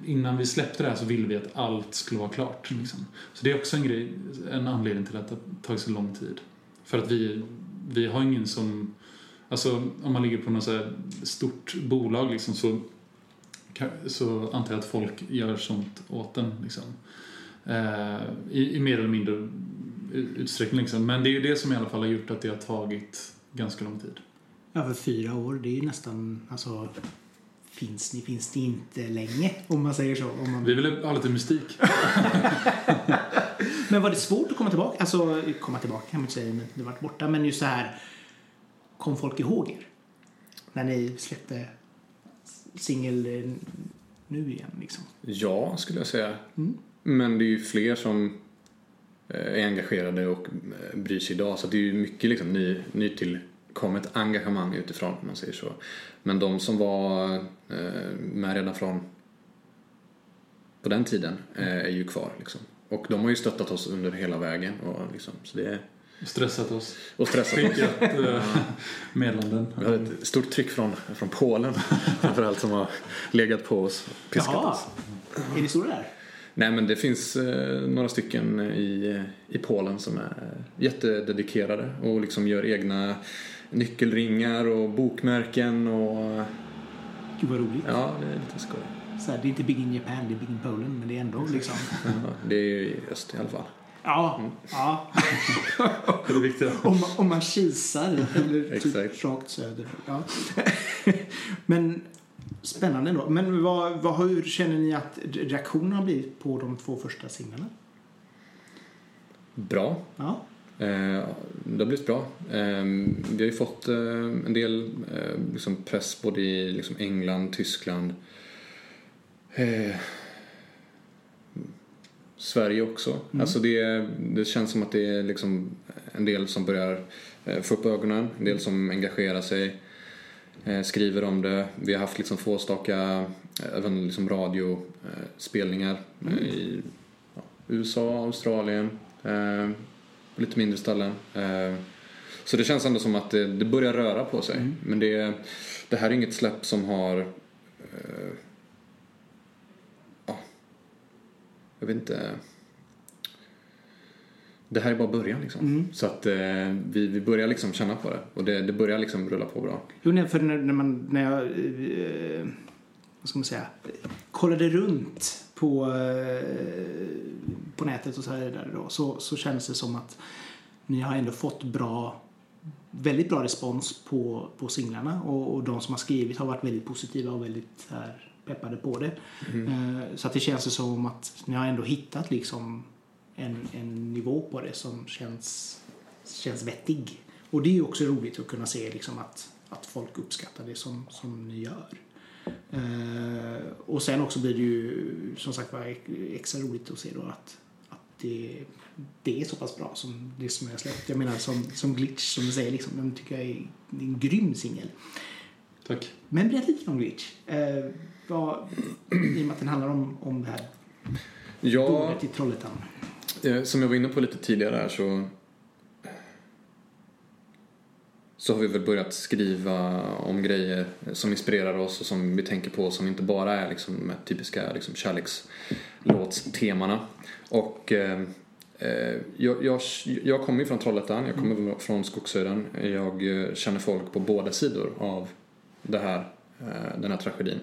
innan vi släppte det här så ville vi att allt skulle vara klart. Liksom. Så det är också en, grej, en anledning till att det har tagit så lång tid. För att vi, vi har ingen som... Alltså om man ligger på något så här stort bolag liksom, så, så antar jag att folk gör sånt åt en. Liksom. Eh, i, I mer eller mindre utsträckning. Liksom. Men det är ju det som i alla fall har gjort att det har tagit ganska lång tid. Ja, för fyra år, det är ju nästan, alltså, finns ni, finns ni inte länge om man säger så. Om man... Vi vill ha lite mystik. Men var det svårt att komma tillbaka? Alltså, komma tillbaka kan man inte säga, men det varit borta. Men just så här, kom folk ihåg er? När ni släppte singel eh, nu igen liksom. ja skulle jag säga. Mm. Men det är ju fler som eh, är engagerade och eh, bryr sig idag. Så det är ju mycket liksom ny, nytillkommet engagemang utifrån om man säger så. Men de som var eh, med redan från på den tiden eh, är ju kvar liksom. Och de har ju stöttat oss under hela vägen och liksom, så det är, Stressat oss. och stressat oss. Skickat eh, meddelanden. Vi har ett stort tryck från, från Polen framförallt som har legat på oss och piskat Jaha, oss. är det stora där? Nej men det finns eh, några stycken i, i Polen som är jättededikerade och liksom gör egna nyckelringar och bokmärken och Gud vad roligt. ja, det är lite skoj. Så här, det är inte Big in Japan, det är Big in Poland, men det är ändå liksom. Ja, det är ju i öst i alla fall. Ja, ja. Det är viktigt. Om, man- om man kisar eller typ rakt söder. Ja. Men spännande ändå. Men vad, vad, hur känner ni att reaktionen har blivit på de två första singlarna? Bra. Ja. Eh, det har blivit bra. Eh, vi har ju fått eh, en del eh, liksom press både i liksom England, Tyskland, Sverige också. Alltså det, det känns som att det är liksom en del som börjar få upp ögonen, en del som engagerar sig, skriver om det. Vi har haft liksom tvåstaka eh, även liksom radiospelningar eh, i ja, USA, Australien, eh, lite mindre ställen. Eh, så det känns ändå som att det, det börjar röra på sig. Men det, det här är inget släpp som har... Eh, ja, jag vet inte. Det här är bara början liksom. Så att eh, vi, vi börjar liksom känna på det. Och det, det börjar liksom rulla på bra. Jo, nej, för när, när, man, när jag eh, vad ska man säga, kollade runt på, eh, på nätet och så, här där då, så, så kändes det som att ni har ändå fått bra, väldigt bra respons på, på singlarna och, och de som har skrivit har varit väldigt positiva och väldigt här, peppade på det. Eh, så att det känns som att ni har ändå hittat liksom en, en nivå på det som känns, känns vettig. Och det är ju också roligt att kunna se liksom att, att folk uppskattar det som, som ni gör. Eh, och sen också blir det ju som sagt var extra roligt att se då att, att det, det är så pass bra som det som jag släppt. Jag menar som, som Glitch, som du säger, liksom, den tycker jag är en grym singel. Tack. Men berätta lite om Glitch. Eh, vad, I och med att den handlar om, om det här Ja, bordet i Trollhättan. Eh, som jag var inne på lite tidigare här så så har vi väl börjat skriva om grejer som inspirerar oss och som vi tänker på som inte bara är liksom de typiska liksom kärlekslåtstemana. Och eh, eh, jag, jag, jag kommer ju från Trollhättan, jag kommer från Skogshöjden. Jag eh, känner folk på båda sidor av det här, den här tragedin.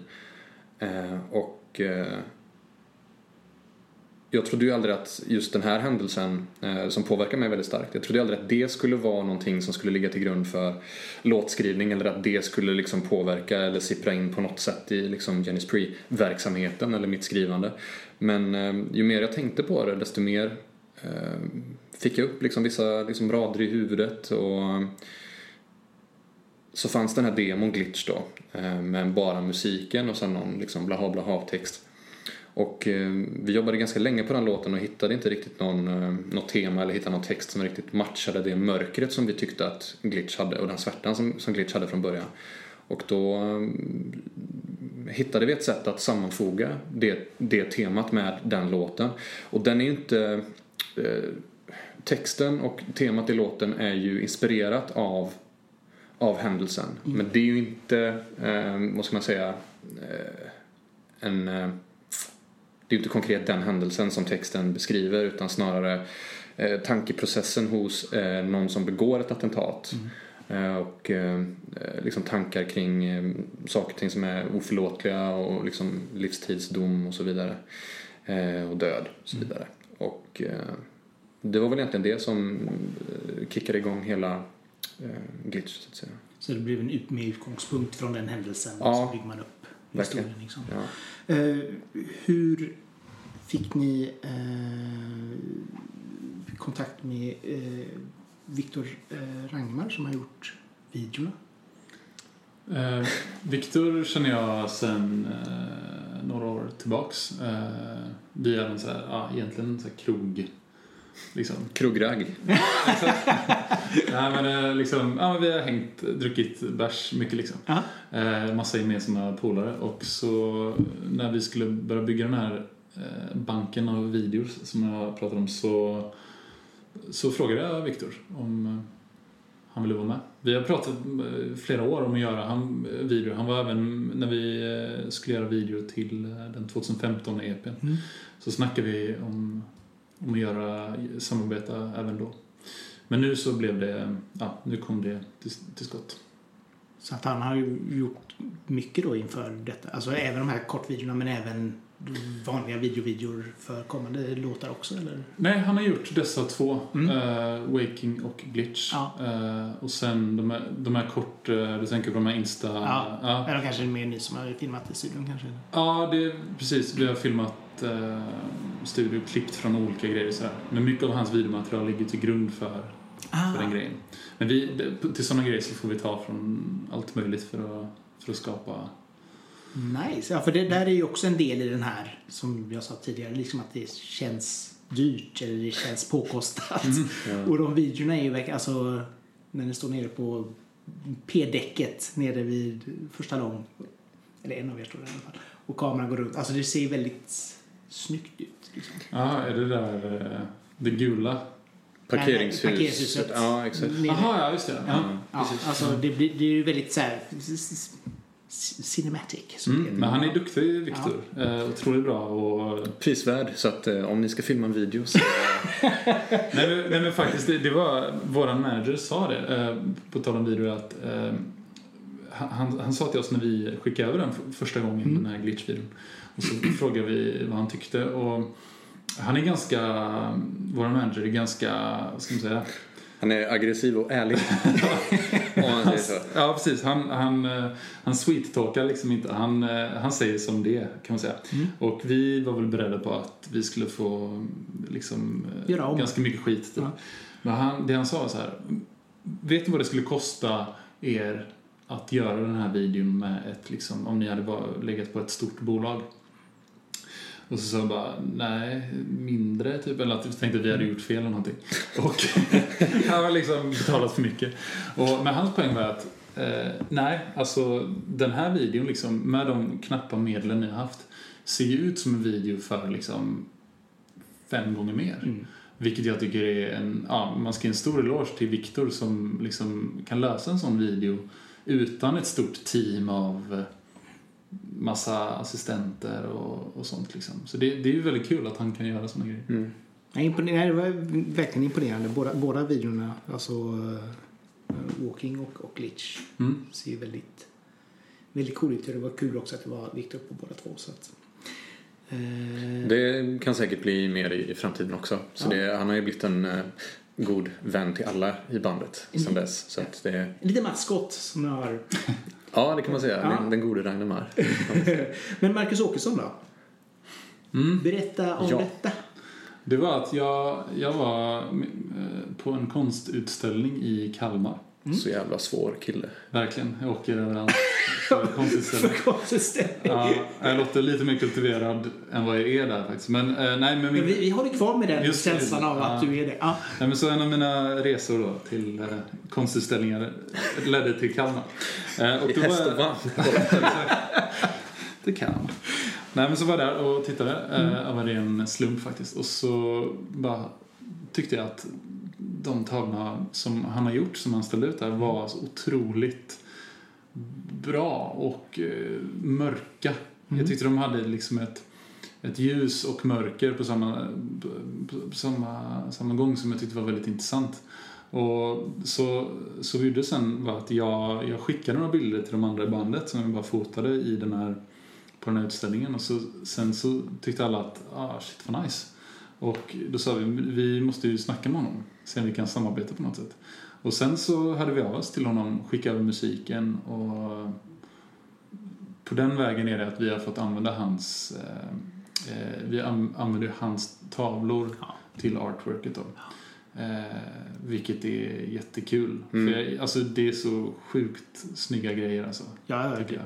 Eh, och eh, jag trodde ju aldrig att just den här händelsen eh, som påverkar mig väldigt starkt. Jag trodde ju aldrig att det skulle vara någonting som skulle ligga till grund för låtskrivning eller att det skulle liksom påverka eller sippra in på något sätt i liksom Jenny's Pre-verksamheten eller mitt skrivande. Men eh, ju mer jag tänkte på det desto mer eh, fick jag upp liksom vissa liksom rader i huvudet och eh, så fanns den här demon glitch då eh, med bara musiken och sen någon liksom blaha blaha text. Och eh, vi jobbade ganska länge på den låten och hittade inte riktigt någon, eh, något tema eller hittade någon text som riktigt matchade det mörkret som vi tyckte att Glitch hade och den svärtan som, som Glitch hade från början. Och då eh, hittade vi ett sätt att sammanfoga det, det temat med den låten. Och den är ju inte... Eh, texten och temat i låten är ju inspirerat av, av händelsen. Men det är ju inte, eh, vad ska man säga, eh, en... Det är inte konkret den händelsen som texten beskriver utan snarare eh, tankeprocessen hos eh, någon som begår ett attentat. Eh, och eh, liksom tankar kring eh, saker och ting som är oförlåtliga och liksom livstidsdom och så vidare. Eh, och död och så vidare. Och eh, det var väl egentligen det som kickade igång hela eh, Glitch så att säga. Så det blev en ut, med utgångspunkt från den händelsen och Ja, så bygger man upp. Historien. Liksom. Ja. Eh, hur fick ni eh, kontakt med eh, Viktor eh, Rangmar som har gjort videorna? Eh, Viktor känner jag sen eh, några år tillbaks. Eh, vi är en så här, ja, egentligen en så här krog... Liksom. Krogragg. Nej, men, eh, liksom, ja, men vi har hängt, druckit bärs mycket liksom. Ja. Eh, massa gemensamma polare och så när vi skulle börja bygga den här eh, banken av videos som jag pratade om så, så frågade jag Viktor om eh, han ville vara med. Vi har pratat eh, flera år om att göra han, eh, video. Han var även när vi eh, skulle göra video till eh, den 2015 EPn Mm. så snackade vi om, om att göra samarbeta även då. Men nu så blev det, ja, nu kom det till, till skott. Så att han har ju gjort mycket då inför detta. Alltså även de här kortvideorna men även vanliga videovideor för kommande låtar också eller? Nej, han har gjort dessa två. Mm. eh, Waking och Glitch. Ja. Eh, och sen de här, de här kort, eh, du tänker på de här Insta... Ja. ja. Eller kanske mer ni som har filmat i studion kanske? Ja, det precis. Vi har filmat eh, studio, klippt från olika grejer så här. Men mycket av hans videomaterial ligger till grund för, för den Ah, grejen. Men vi, till sådana grejer så får vi ta från allt möjligt för att, för att skapa... nice. Ja, för det där är ju också en del i den här som jag sa tidigare, liksom att det känns dyrt eller det känns påkostat. Och de videorna är ju alltså när ni står nere på P-däcket nere vid första lång, eller en av er står där i alla fall, och kameran går runt. Alltså det ser väldigt snyggt ut. Liksom. Ja, är det där eh, det gula? Parkeringshus. Parkeringshuset. Ja, exakt. Jaha, ja just det. Ja, Ja, precis. alltså det, blir, det är ju väldigt så här cinematic. Mm, men han är duktig, Viktor. Eh, otroligt bra och Prisvärd, så att eh, om ni ska filma en video så... nej, men, nej men faktiskt, det, det var, våran manager sa det, eh, på tal om video, att eh, han, han sa till oss när vi skickade över den första gången, Mm. den här glitch-videon. Och så frågade vi vad han tyckte och han är ganska, våran manager är ganska, vad ska man säga? Han är aggressiv och ärlig. Om man säger så. Ja, precis. Han, han, eh, han sweet-talkar liksom inte. Han, eh, han säger som det kan man säga. Mm. Och vi var väl beredda på att vi skulle få liksom, eh, ganska mycket skit. Typ. Ja. Men han, det han sa var så här. Vet ni vad det skulle kosta er att göra den här videon med ett, liksom, om ni hade bara legat på ett stort bolag? Och så sa jag bara, nej, mindre typ. Eller att vi tänkte att vi hade gjort fel eller någonting. Och han har liksom betalat för mycket. Och, men hans poäng var att, eh, nej, alltså den här videon liksom, med de knappa medlen ni har haft, ser ju ut som en video för liksom fem gånger mer. Mm. Vilket jag tycker är en, ja, man ska ge en stor eloge till Viktor som liksom kan lösa en sån video utan ett stort team av eh, massa assistenter och, och sånt liksom. Så det, det är ju väldigt kul att han kan göra såna grejer. Mm. Jag imponer- det var verkligen imponerande. Båda, båda videorna, alltså uh, Walking och, och Glitch, Mm. ser ju väldigt, väldigt cool ut. Det var kul också att det var Viktor på båda två. Så att, eh, Det kan säkert bli mer i, i framtiden också. Så Ja. det, han har ju blivit en eh, god vän till alla i bandet Mm. sedan dess. Så att det, En liten maskot som jag har. Ja, det kan man säga. Ja. Den, den gode Ragnar Men Marcus Åkesson då? Mm. Berätta om Ja. detta. Det var att jag, jag var eh, på en konstutställning i Kalmar. Så jävla svår kille. Verkligen, jag åker överallt. konstutställningar. Konstigt. Ja, jag låter lite mer kultiverad än vad jag är där faktiskt. Men eh, nej, men min, Men vi, vi håller kvar med den Just det. känslan av att Ja. du är det. Ja. nej, men så en av mina resor då till eh, konstutställningar ledde till Kalmar. Eh, och I häst och vagn. Det kan. Nej men så var jag där och tittade. Mm. Uh, var det en slump faktiskt. Och så bara tyckte jag att de tavlorna som han har gjort, som han ställde ut där, var otroligt bra och eh, mörka. Jag tyckte de hade liksom ett, ett ljus och mörker på samma, på, på samma, samma gång som jag tyckte var väldigt intressant. Och så, så vi gjorde sen var att jag, jag skickade några bilder till de andra i bandet som jag bara fotade i den här, på den här utställningen och så, sen så tyckte alla att ah, shit vad nice. Och då sa vi vi måste ju snacka med honom, se om vi kan samarbeta på något sätt. Och sen så hade vi av oss till honom, skickade över musiken och på den vägen är det att vi har fått använda hans eh, eh, vi an- använder hans tavlor Ja. till artworket då. Eh, vilket är jättekul. Mm. För jag, alltså det är så sjukt snygga grejer alltså. Ja, ja, Tycker jag.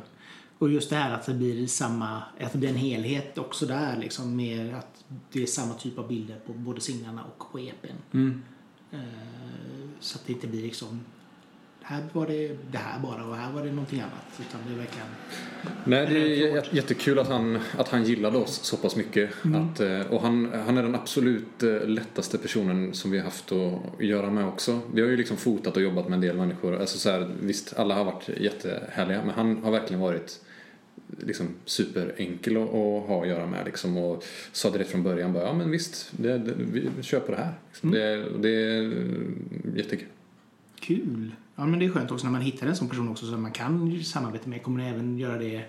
Och just det här att det blir samma, att det blir en helhet också där liksom med att det är samma typ av bilder på både singlarna och på EPn. Mm. Eh, så att det inte blir liksom här var det det här bara och här var det någonting annat. Utan det är verkligen... Nej, det är Eh, jättekul att han, att han gillade oss så pass mycket. Att, eh, och han, han är den absolut lättaste personen som vi har haft att göra med också. Vi har ju liksom fotat och jobbat med en del människor. Alltså så här, visst, alla har varit jättehärliga men han har verkligen varit liksom superenkel att, att ha att göra med liksom och sa direkt från början bara ja men visst, det, det, vi kör på det här. Liksom. Det, det är jättekul. Kul! Ja men det är skönt också när man hittar en sån person också som man kan samarbeta med. Kommer ni även göra det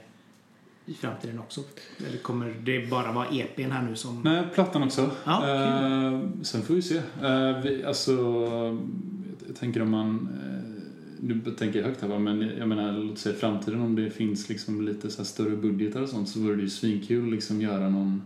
i framtiden också? Eller kommer det bara vara EPn här nu som... Nej, plattan också. Ja, eh, sen får vi se. Eh, vi, alltså, jag tänker om man... Nu tänker jag högt här men jag menar låt säga i framtiden om det finns liksom lite så här större budgetar och sånt så vore det ju svinkul liksom göra någon...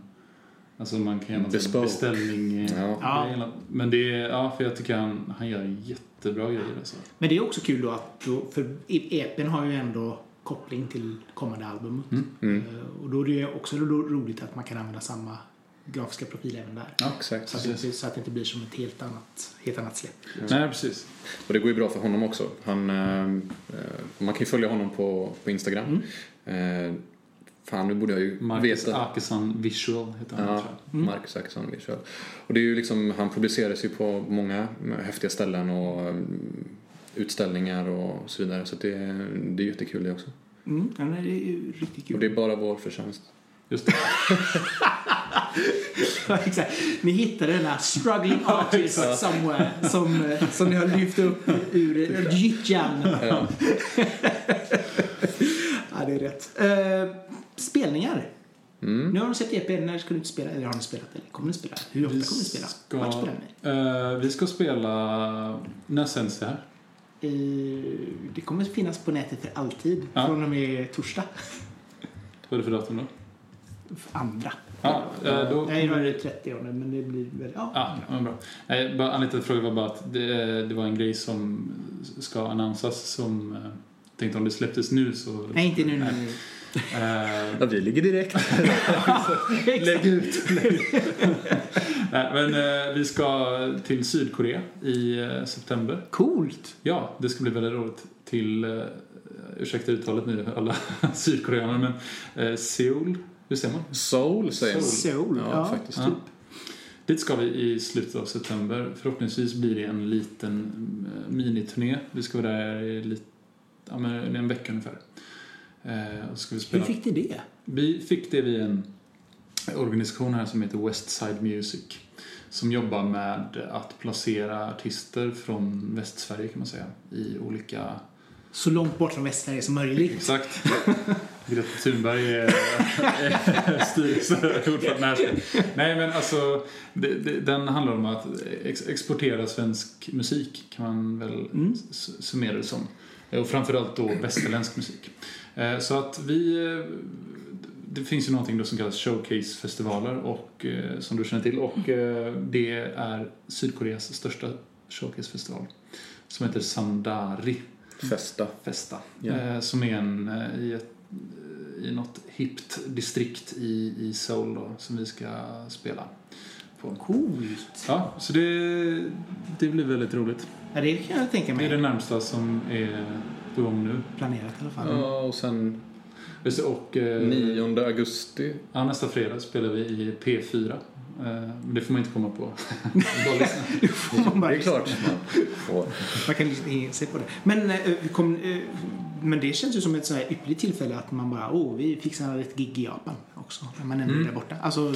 Alltså man kan göra någon beställning. eh, Ja. grej. Men det är, ja för jag tycker han, han gör jättebra grejer alltså. Men det är också kul då att, då, för EPn har ju ändå koppling till kommande albumet. Mm. Eh, Och då är det ju också ro- roligt att man kan använda samma grafiska profil även där. Ja, Exakt. Så att, det, inte- så att det inte blir som ett helt annat, helt annat släpp. Nej, precis. Och det går ju bra för honom också. Han, eh, eh, man kan ju följa honom på, på Instagram. Eh, fan, nu borde jag ju Marcus veta. Akesson Visual heter han Ja, tror jag. Marcus Axelsson Visual. Och det är ju liksom, han publiceras ju på många häftiga ställen och mm, utställningar och så vidare. Så det, det är jättekul det också. Mm, ja, det är riktigt kul. Och det är bara vår förtjänst. Just det. Exakt. Ni hittade den här struggling artist somewhere som, eh, som ni har lyft upp ur gyttjan. Ja. Ja, det är rätt. Eh, spelningar. Mm. Nu har ni sett EP. När ska ni inte spela? Eller har ni spelat? Eller kommer ni spela? Hur ofta kommer ni spela? ska- Vart spelar ni? Eh, vi ska spela... När sänds det här? Eh, det kommer finnas på nätet för alltid. Ja. Från och med torsdag. Vad är det för datum då? Andra. Ja, eh, då Nej, då är det 30 men det blir väl... Ja. Ja, ja, bra. Nej, bara, anledningen till att frågan var bara att det, det var en grej som ska annonsas som eh, tänkte om det släpptes nu så... Nej, inte nu. nu. Eh, Ja, vi ligger direkt. Lägg ut. Nej, men eh, vi ska till Sydkorea i eh, september. Coolt. Ja, det ska bli väldigt roligt. Till, eh, ursäkta uttalet nu alla sydkoreaner, men eh, Seoul, hur säger man? Soul säger man. Seoul. Ja, Ja, faktiskt. Ja. Dit ska vi i slutet av september. Förhoppningsvis blir det en liten eh, miniturné. Vi ska vara där i lit, ja, men en vecka ungefär. Eh, och ska vi Hur spela. fick du det? Vi fick det via en organisation här som heter Westside Music. Som jobbar med att placera artister från Västsverige kan man säga. I olika... Så långt bort från Västsverige som möjligt. Exakt. Greta Thunberg är är styrelseordförande. Nej, men alltså det, det, den handlar om att ex, exportera svensk musik kan man väl Mm. summera det som. Och framförallt då västerländsk musik. Eh, Så att vi... eh, Det finns ju någonting då som kallas showcase-festivaler och, eh, som du känner till och eh, det är Sydkoreas största showcase-festival som heter Sandari Festa. Festa. Eh, som är en i, ett, i något hippt distrikt i, i Seoul då, som vi ska spela på. Coolt. Ja, så det, det blir väldigt roligt. Ja, det kan jag tänka Det mig. är det närmsta som är på gång nu. Planerat i alla fall. Ja, och sen det, Och eh, 9 augusti. ja, nästa fredag spelar vi i P4. Eh, det får man inte komma på. Lyssna. Får man bara Det är klart man får. Man kan lyssna in sig på det. Men, eh, kom, eh, men det känns ju som ett så här ypperligt tillfälle att man bara, åh, vi fixar ett gig i Japan också. När man ändå är Mm. där borta. Alltså,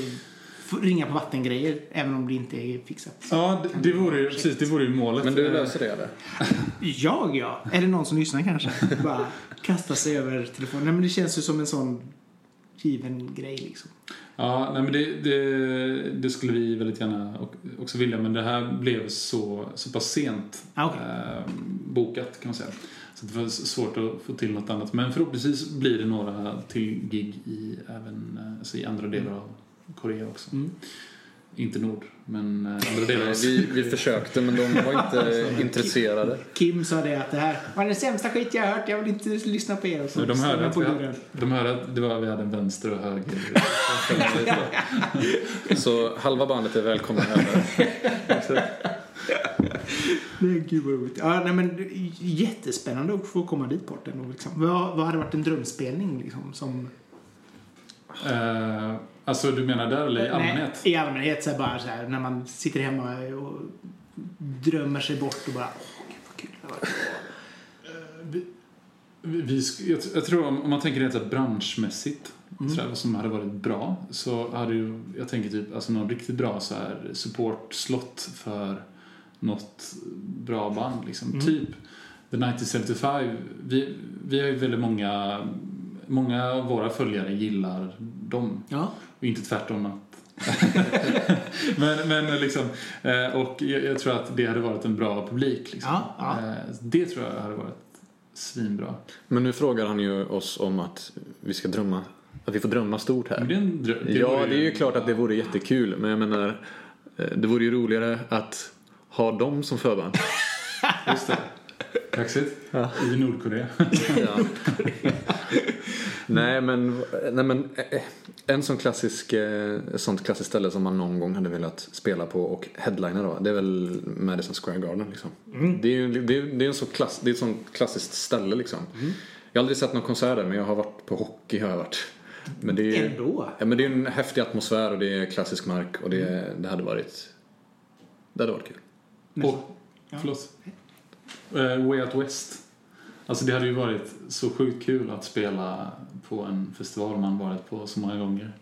ringa på vattengrejer, även om det inte är fixat. Ja, det, det, vore ju, precis, det vore ju målet. Men du löser det eller? Jag, ja. Är det någon som lyssnar kanske? bara kasta sig över telefonen. Nej, men det känns ju som en sån given grej liksom. Ja, nej, men det, det, det skulle vi väldigt gärna också vilja, men det här blev så, så pass sent Ah, okej. eh, bokat kan man säga. Så det var svårt att få till något annat. Men förhoppningsvis blir det några till gig i, även, eh, alltså i andra delar av Korea också. Mm. Inte Nord, men eh, andra delar. av Vi, vi försökte men de var inte intresserade. Kim sa det att det här var den sämsta skit jag har hört, jag vill inte lyssna på er. Och så De hörde, att på vi hade, de hörde att det var, vi hade en vänster och höger. Så halva bandet är välkomna över. Nej, gud vad roligt. Ja, nej, men jättespännande att få komma dit bort ändå. Liksom. Vad, vad hade varit en drömspelning liksom? Som, Eh, alltså du menar där eller i allmänhet? Nej, I allmänhet, så bara så här, när man sitter hemma och drömmer sig bort och bara, åh, gud vad kul det var. Vi, vi, jag, jag tror om, om man tänker rent så branschmässigt, Mm. så här, vad som hade varit bra, så hade ju, jag tänker typ, alltså någon riktigt bra så här support-slott för något bra band liksom. Mm. Typ The 1975, vi, vi har ju väldigt många, många av våra följare gillar dem. Ja, Och inte tvärtom att... men, men liksom, eh, och jag, jag tror att det hade varit en bra publik. Liksom. Ja, ja. Eh, Det tror jag hade varit svinbra. Men nu frågar han ju oss om att vi ska drömma. Att vi får drömma stort här. Men det är en drö- Ja, det är ju klart att det vore jättekul. Men jag menar, eh, det vore ju roligare att ha dem som förband. Just det. Kaxigt. Ja. I Nordkorea. Ja. nej, men, nej men eh, en sån klassisk, eh, sånt klassiskt ställe som man någon gång hade velat spela på och headlina då, det är väl Madison Square Garden liksom. Det är ju det är, det är en så klass, det är ett sånt klassiskt ställe liksom. Jag har aldrig sett någon konsert där, men jag har varit på hockey har jag varit. Men det är, ändå. ja, men det är en häftig atmosfär och det är klassisk mark och det, det hade varit det hade varit kul. Och, Ja. förlåt. Eh, Way Out West. Alltså det hade ju varit så sjukt kul att spela på en festival man varit på så många gånger.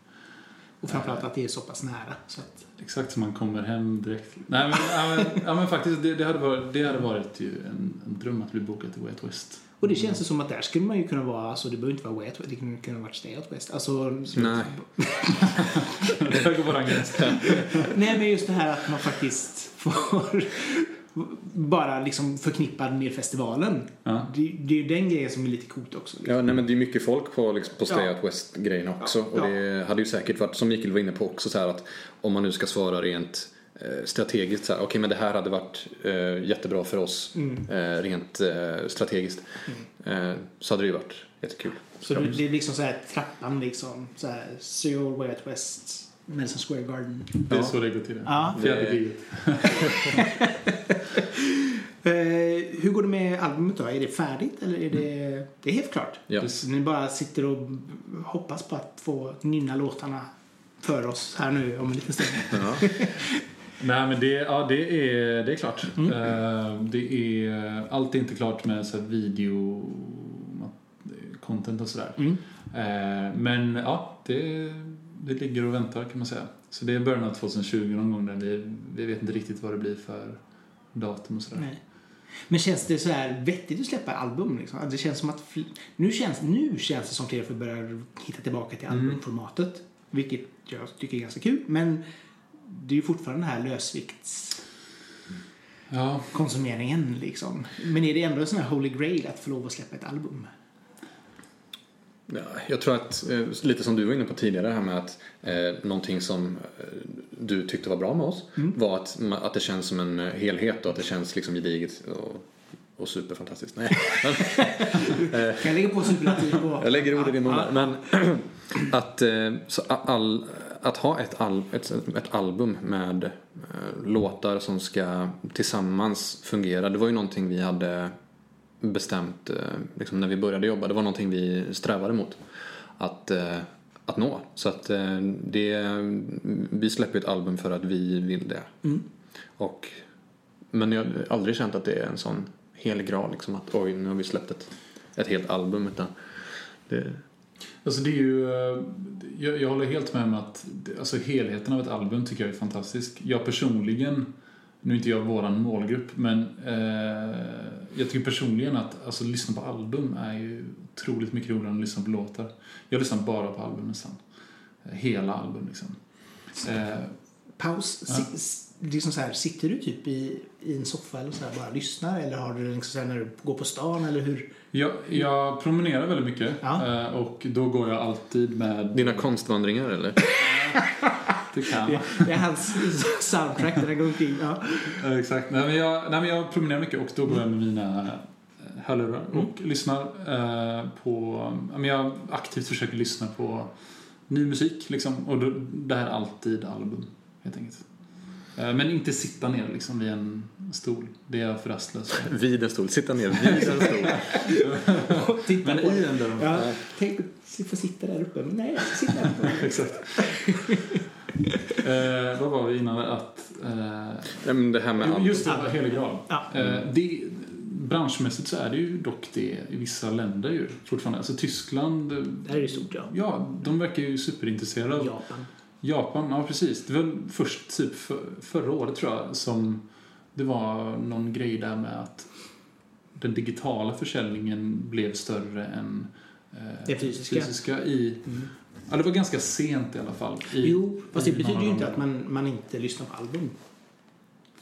Och framförallt att det är så pass nära. Så att, Exakt som man kommer hem direkt. Nej men, ja, men, ja, men faktiskt det, det, hade varit, det hade varit ju en, en dröm att bli bokad till Way Out West. och det känns ju som att där skulle man ju kunna vara, alltså det behöver inte vara Way Out West, det kunde kunna vara Stay Out West. Alltså, så- Nej. Där går våran gräns. Nej, men just det här att man faktiskt får bara liksom förknippad med festivalen. Ja. Det, det är ju den grejen som är lite coolt också. Liksom. Ja, nej, men det är mycket folk på, liksom, på Stay Ja. Out West-grejen också. Ja. Och det hade ju säkert varit, som Mikael var inne på också, så här att om man nu ska svara rent eh, strategiskt så här, okej men det här hade varit eh, jättebra för oss Mm. eh, rent eh, strategiskt. Eh, så hade det ju varit jättekul. Så det blir liksom så här trappan liksom. Så här, Seoul, Way Out West, Madison Square Garden. Det är Ja. så det går till. Ja. Fjärde Det- giget. Eh, hur går det med albumet då? Är det färdigt eller är det... Det är helt klart. Ja. Ni bara sitter och hoppas på att få nynna låtarna för oss här nu om en liten stund. Ja. Nej men det, ja, det, är, det är klart. Mm. Eh, det är, allt är inte klart med så här, video content och sådär. Mm. Eh, men ja, det, det ligger och väntar kan man säga. Så det är början av 2020 någon gång där vi, vi vet inte riktigt vad det blir för datum och sådär. Nej. Men känns det så här vettigt att släppa album? Liksom? Att Det känns som att... Nu känns, nu känns det som fler börjar hitta tillbaka till Mm. albumformatet. Vilket jag tycker är ganska kul. Men det är ju fortfarande den här lösviktskonsumeringen. Ja, Liksom. Men är det ändå en sån här holy grail att få lov att släppa ett album? Ja, jag tror att, eh, lite som du var inne på tidigare här med att eh, någonting som eh, du tyckte var bra med oss var att, att det känns som en eh, helhet och att det känns liksom gediget och, och superfantastiskt. Nej, Kan jag lägga på superlativ på? jag lägger ord i din mun. Men att, så all, att ha ett, al, ett, ett album med låtar som ska tillsammans fungera, det var ju någonting vi hade bestämt eh, liksom när vi började jobba. Det var någonting vi strävade mot att, eh, att nå. Så att eh, det, vi släpper ett album för att vi vill det. Mm. Och, men jag har aldrig känt att det är en sån helig graal liksom att oj, nu har vi släppt ett, ett helt album. Utan det, alltså det är ju... Jag, jag håller helt med om att alltså helheten av ett album tycker jag är fantastisk. Jag personligen, nu är inte jag våran målgrupp, men eh, jag tycker personligen att alltså, lyssna på album är ju otroligt mycket roligare än att lyssna på låtar. Jag lyssnar bara på album nästan. Eh, Hela album liksom. Eh, Paus. Ja. Liksom så här, sitter du typ i, i en soffa eller så här, bara lyssnar? Eller har du liksom så här, när du går på stan? Eller hur? jag, jag promenerar väldigt mycket Ja. eh, och då går jag alltid med... dina konstvandringar eller? Det kan Det, det är hans soundtrack där han går omkring. Ja. Ja, Exakt. Nej, men jag, nej, men jag promenerar mycket och då går jag med mina eh, hörlurar Mm. och lyssnar eh, på... men jag aktivt försöker lyssna på ny musik liksom. Och då, det här är alltid album, helt enkelt. Eh, men inte sitta ner liksom vid en stol. Det är jag för rastlös för. Vid en stol, sitta ner vid en stol. Titta Men på i en där Ja, tänk att få sitta där uppe. Men nej, jag ska sitta här uppe. Exakt. eh, vad var vi innan? Att... Eh, Ja, men det här med Jo. Just det, helig graal. Ja. Eh, det, branschmässigt så är det ju dock det i vissa länder ju fortfarande. Alltså Tyskland, eh, Där är det stort, ja. ja, de verkar ju superintresserade av Japan. Japan. Ja, precis. Det var väl först typ för, förra året tror jag som det var någon grej där med att den digitala försäljningen blev större än eh, Det fysiska. fysiska i... Mm. Ja, det var ganska sent i alla fall. I, Jo, fast det i betyder ju inte att man, man inte lyssnar på album.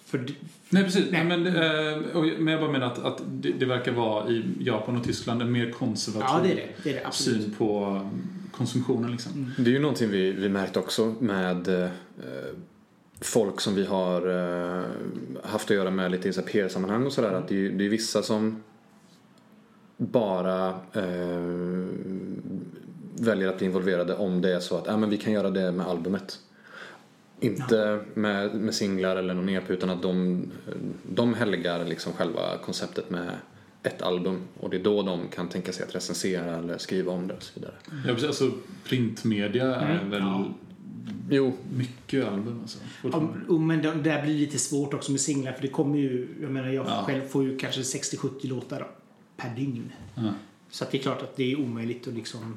För det, Nej, precis. Nej. Nej. Men, eh, och, men jag bara menar att, att det, det verkar vara i Japan och Tyskland en mer konservativ ja, det är det. Det är det syn på um, konsumtionen. Liksom. Mm. Det är ju någonting vi, vi märkt också med eh, folk som vi har eh, haft att göra med lite i så här PR-sammanhang och sådär. Att det, är- det är vissa som bara eh, väljer att bli involverade om det är så att äh, men vi kan göra det med albumet. Inte med, med singlar eller någon EP utan att de, de helgar liksom själva konceptet med ett album och det är då de kan tänka sig att recensera eller skriva om det och så vidare. Ja, precis. Alltså, printmedia är Mm. väl Ja. Jo, mycket album. Alltså, Ja, men det där blir lite svårt också med singlar för det kommer ju, jag menar jag Ja. själv får ju kanske 60-70 låtar per dygn. Ja. Så att det är klart att det är omöjligt att liksom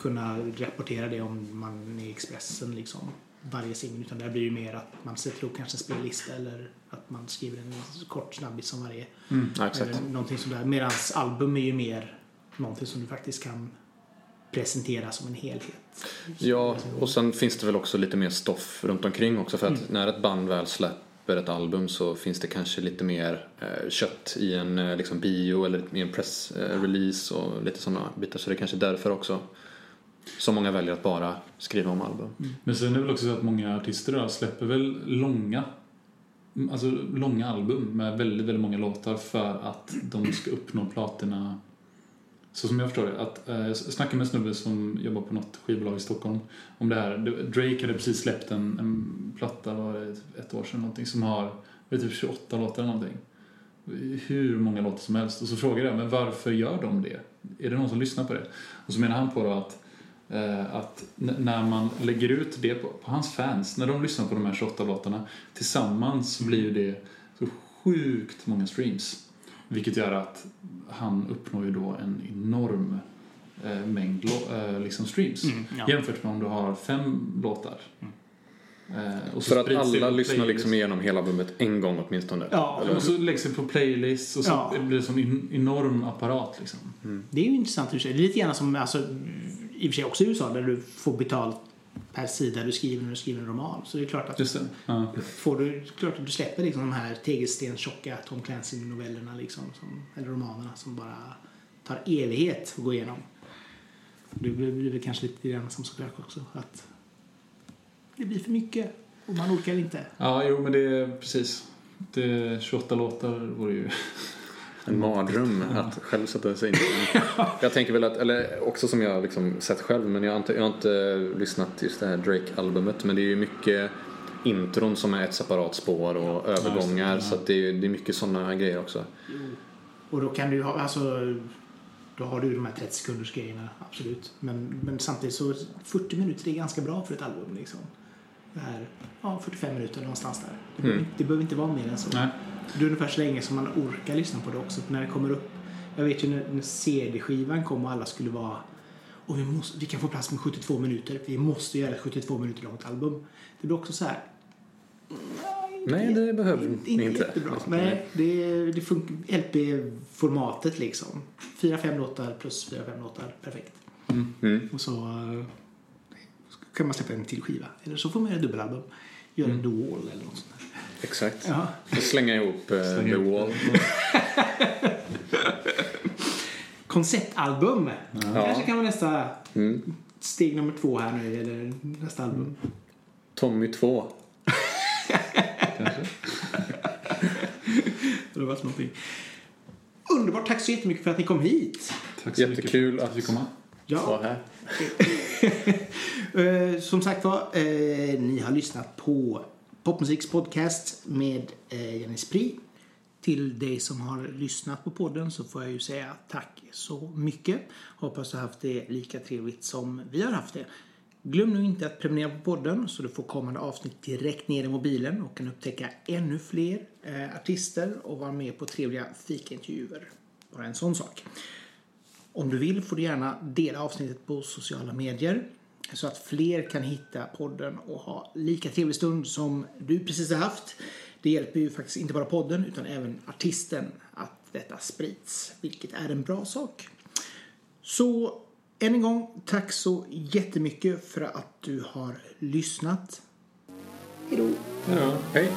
kunna rapportera det om man är i Expressen liksom varje singel utan där blir det mer att man sätter ihop kanske en spellista eller att man skriver en kort snabbis om varje. Mm. ja. Eller någonting sådär. Medan album är ju mer någonting som du faktiskt kan presentera som en helhet. Ja, och sen finns det väl också lite mer stoff runt omkring också för att Mm. när ett band väl släpper ett album så finns det kanske lite mer eh, kött i en eh, liksom bio eller i en pressrelease och lite sådana bitar så det är kanske därför också som många väljer att bara skriva om album. Mm. Men sen är det väl också så att många artister idag släpper väl långa Alltså långa album med väldigt, väldigt många låtar för att de ska uppnå platina så som jag förstår det, att, eh, jag snackade med en snubbe som jobbar på något skivbolag i Stockholm om det här. Drake hade precis släppt en, en platta, var det ett år sedan någonting, som har vet typ 28 låtar eller någonting. Hur många låtar som helst. Och så frågade jag, men varför gör de det? Är det någon som lyssnar på det? Och så menar han på då att, att n- när man lägger ut det på, på hans fans, när de lyssnar på de här 28 låtarna tillsammans så blir ju det så sjukt många streams. Vilket gör att han uppnår ju då en enorm eh, mängd eh, liksom streams. Mm, ja. Jämfört med om du har fem låtar. Eh, och så För att alla lyssnar playlist. liksom igenom hela albumet en gång åtminstone. Ja, Eller? Och så läggs det på playlists och så Ja. blir det en enorm apparat liksom. Det är ju intressant i och för sig. Det är lite grann som alltså, i och för sig också i USA där du får betalt per sida du skriver när du skriver en roman. Så det är klart att. Ja. får du, klart att du släpper liksom de här tegelstenstjocka Tom Clancy-novellerna liksom, som, eller romanerna som bara tar evighet att gå igenom. Det blir, väl kanske lite grann som såklart också att det blir för mycket och man orkar inte. ja, jo men det är precis. Det är 28 låtar vore ju... En mardröm att själv sätta sig in i. Jag tänker väl att, eller också som jag liksom sett själv, men jag har inte, jag har inte lyssnat just det här Drake-albumet, men det är ju mycket intron som är ett separat spår och övergångar, Ja. så att det, är, det är mycket sådana grejer också. Och då kan du ha, alltså, då har du de här 30 sekunders grejerna, absolut. Men, men samtidigt så 40 minuter är ganska bra för ett album liksom. Det här, ja 45 minuter någonstans där. Det, behöver, Mm. det behöver inte vara mer än så. Nej. Det är ungefär så länge som man orkar lyssna på det också. För när det kommer upp, jag vet ju när, när CD-skivan kom och alla skulle vara och vi, måste, vi kan få plats med 72 minuter. Vi måste göra ett 72 minuter långt album. Det blir också så här. Nej, det behöver Inte, inte jättebra. Nej, det, det funkar. LP-formatet liksom. Fyra, fem låtar plus fyra, fem låtar. Perfekt. Mm. Och så eh, kan man släppa en till skiva. Eller så får man göra dubbelalbum. Göra en The Wall eller något sånt där. Exakt. Ja. Och slänga ihop Slänga The. Wall. Konceptalbum. Kanske kan vara nästa Mm. steg nummer två här nu. Eller nästa album. Tommy 2. Kanske. Det var någonting. Underbart. Tack så jättemycket för att ni kom hit. Tack så Jättekul mycket för att- att vi kom här. Ja. Eh, som sagt var, eh, ni har lyssnat på Popmusiks podcast med eh, Jenny Spri. Till dig som har lyssnat på podden så får jag ju säga tack så mycket. Hoppas du har haft det lika trevligt som vi har haft det. Glöm nu inte att prenumerera på podden så du får kommande avsnitt direkt ner i mobilen och kan upptäcka ännu fler eh, artister och vara med på trevliga fikaintervjuer. Bara en sån sak. Om du vill får du gärna dela avsnittet på sociala medier så att fler kan hitta podden och ha lika trevlig stund som du precis har haft. Det hjälper ju faktiskt inte bara podden utan även artisten att detta sprids, vilket är en bra sak. Så än en gång, tack så jättemycket för att du har lyssnat. Hej då! Hej då. Hej.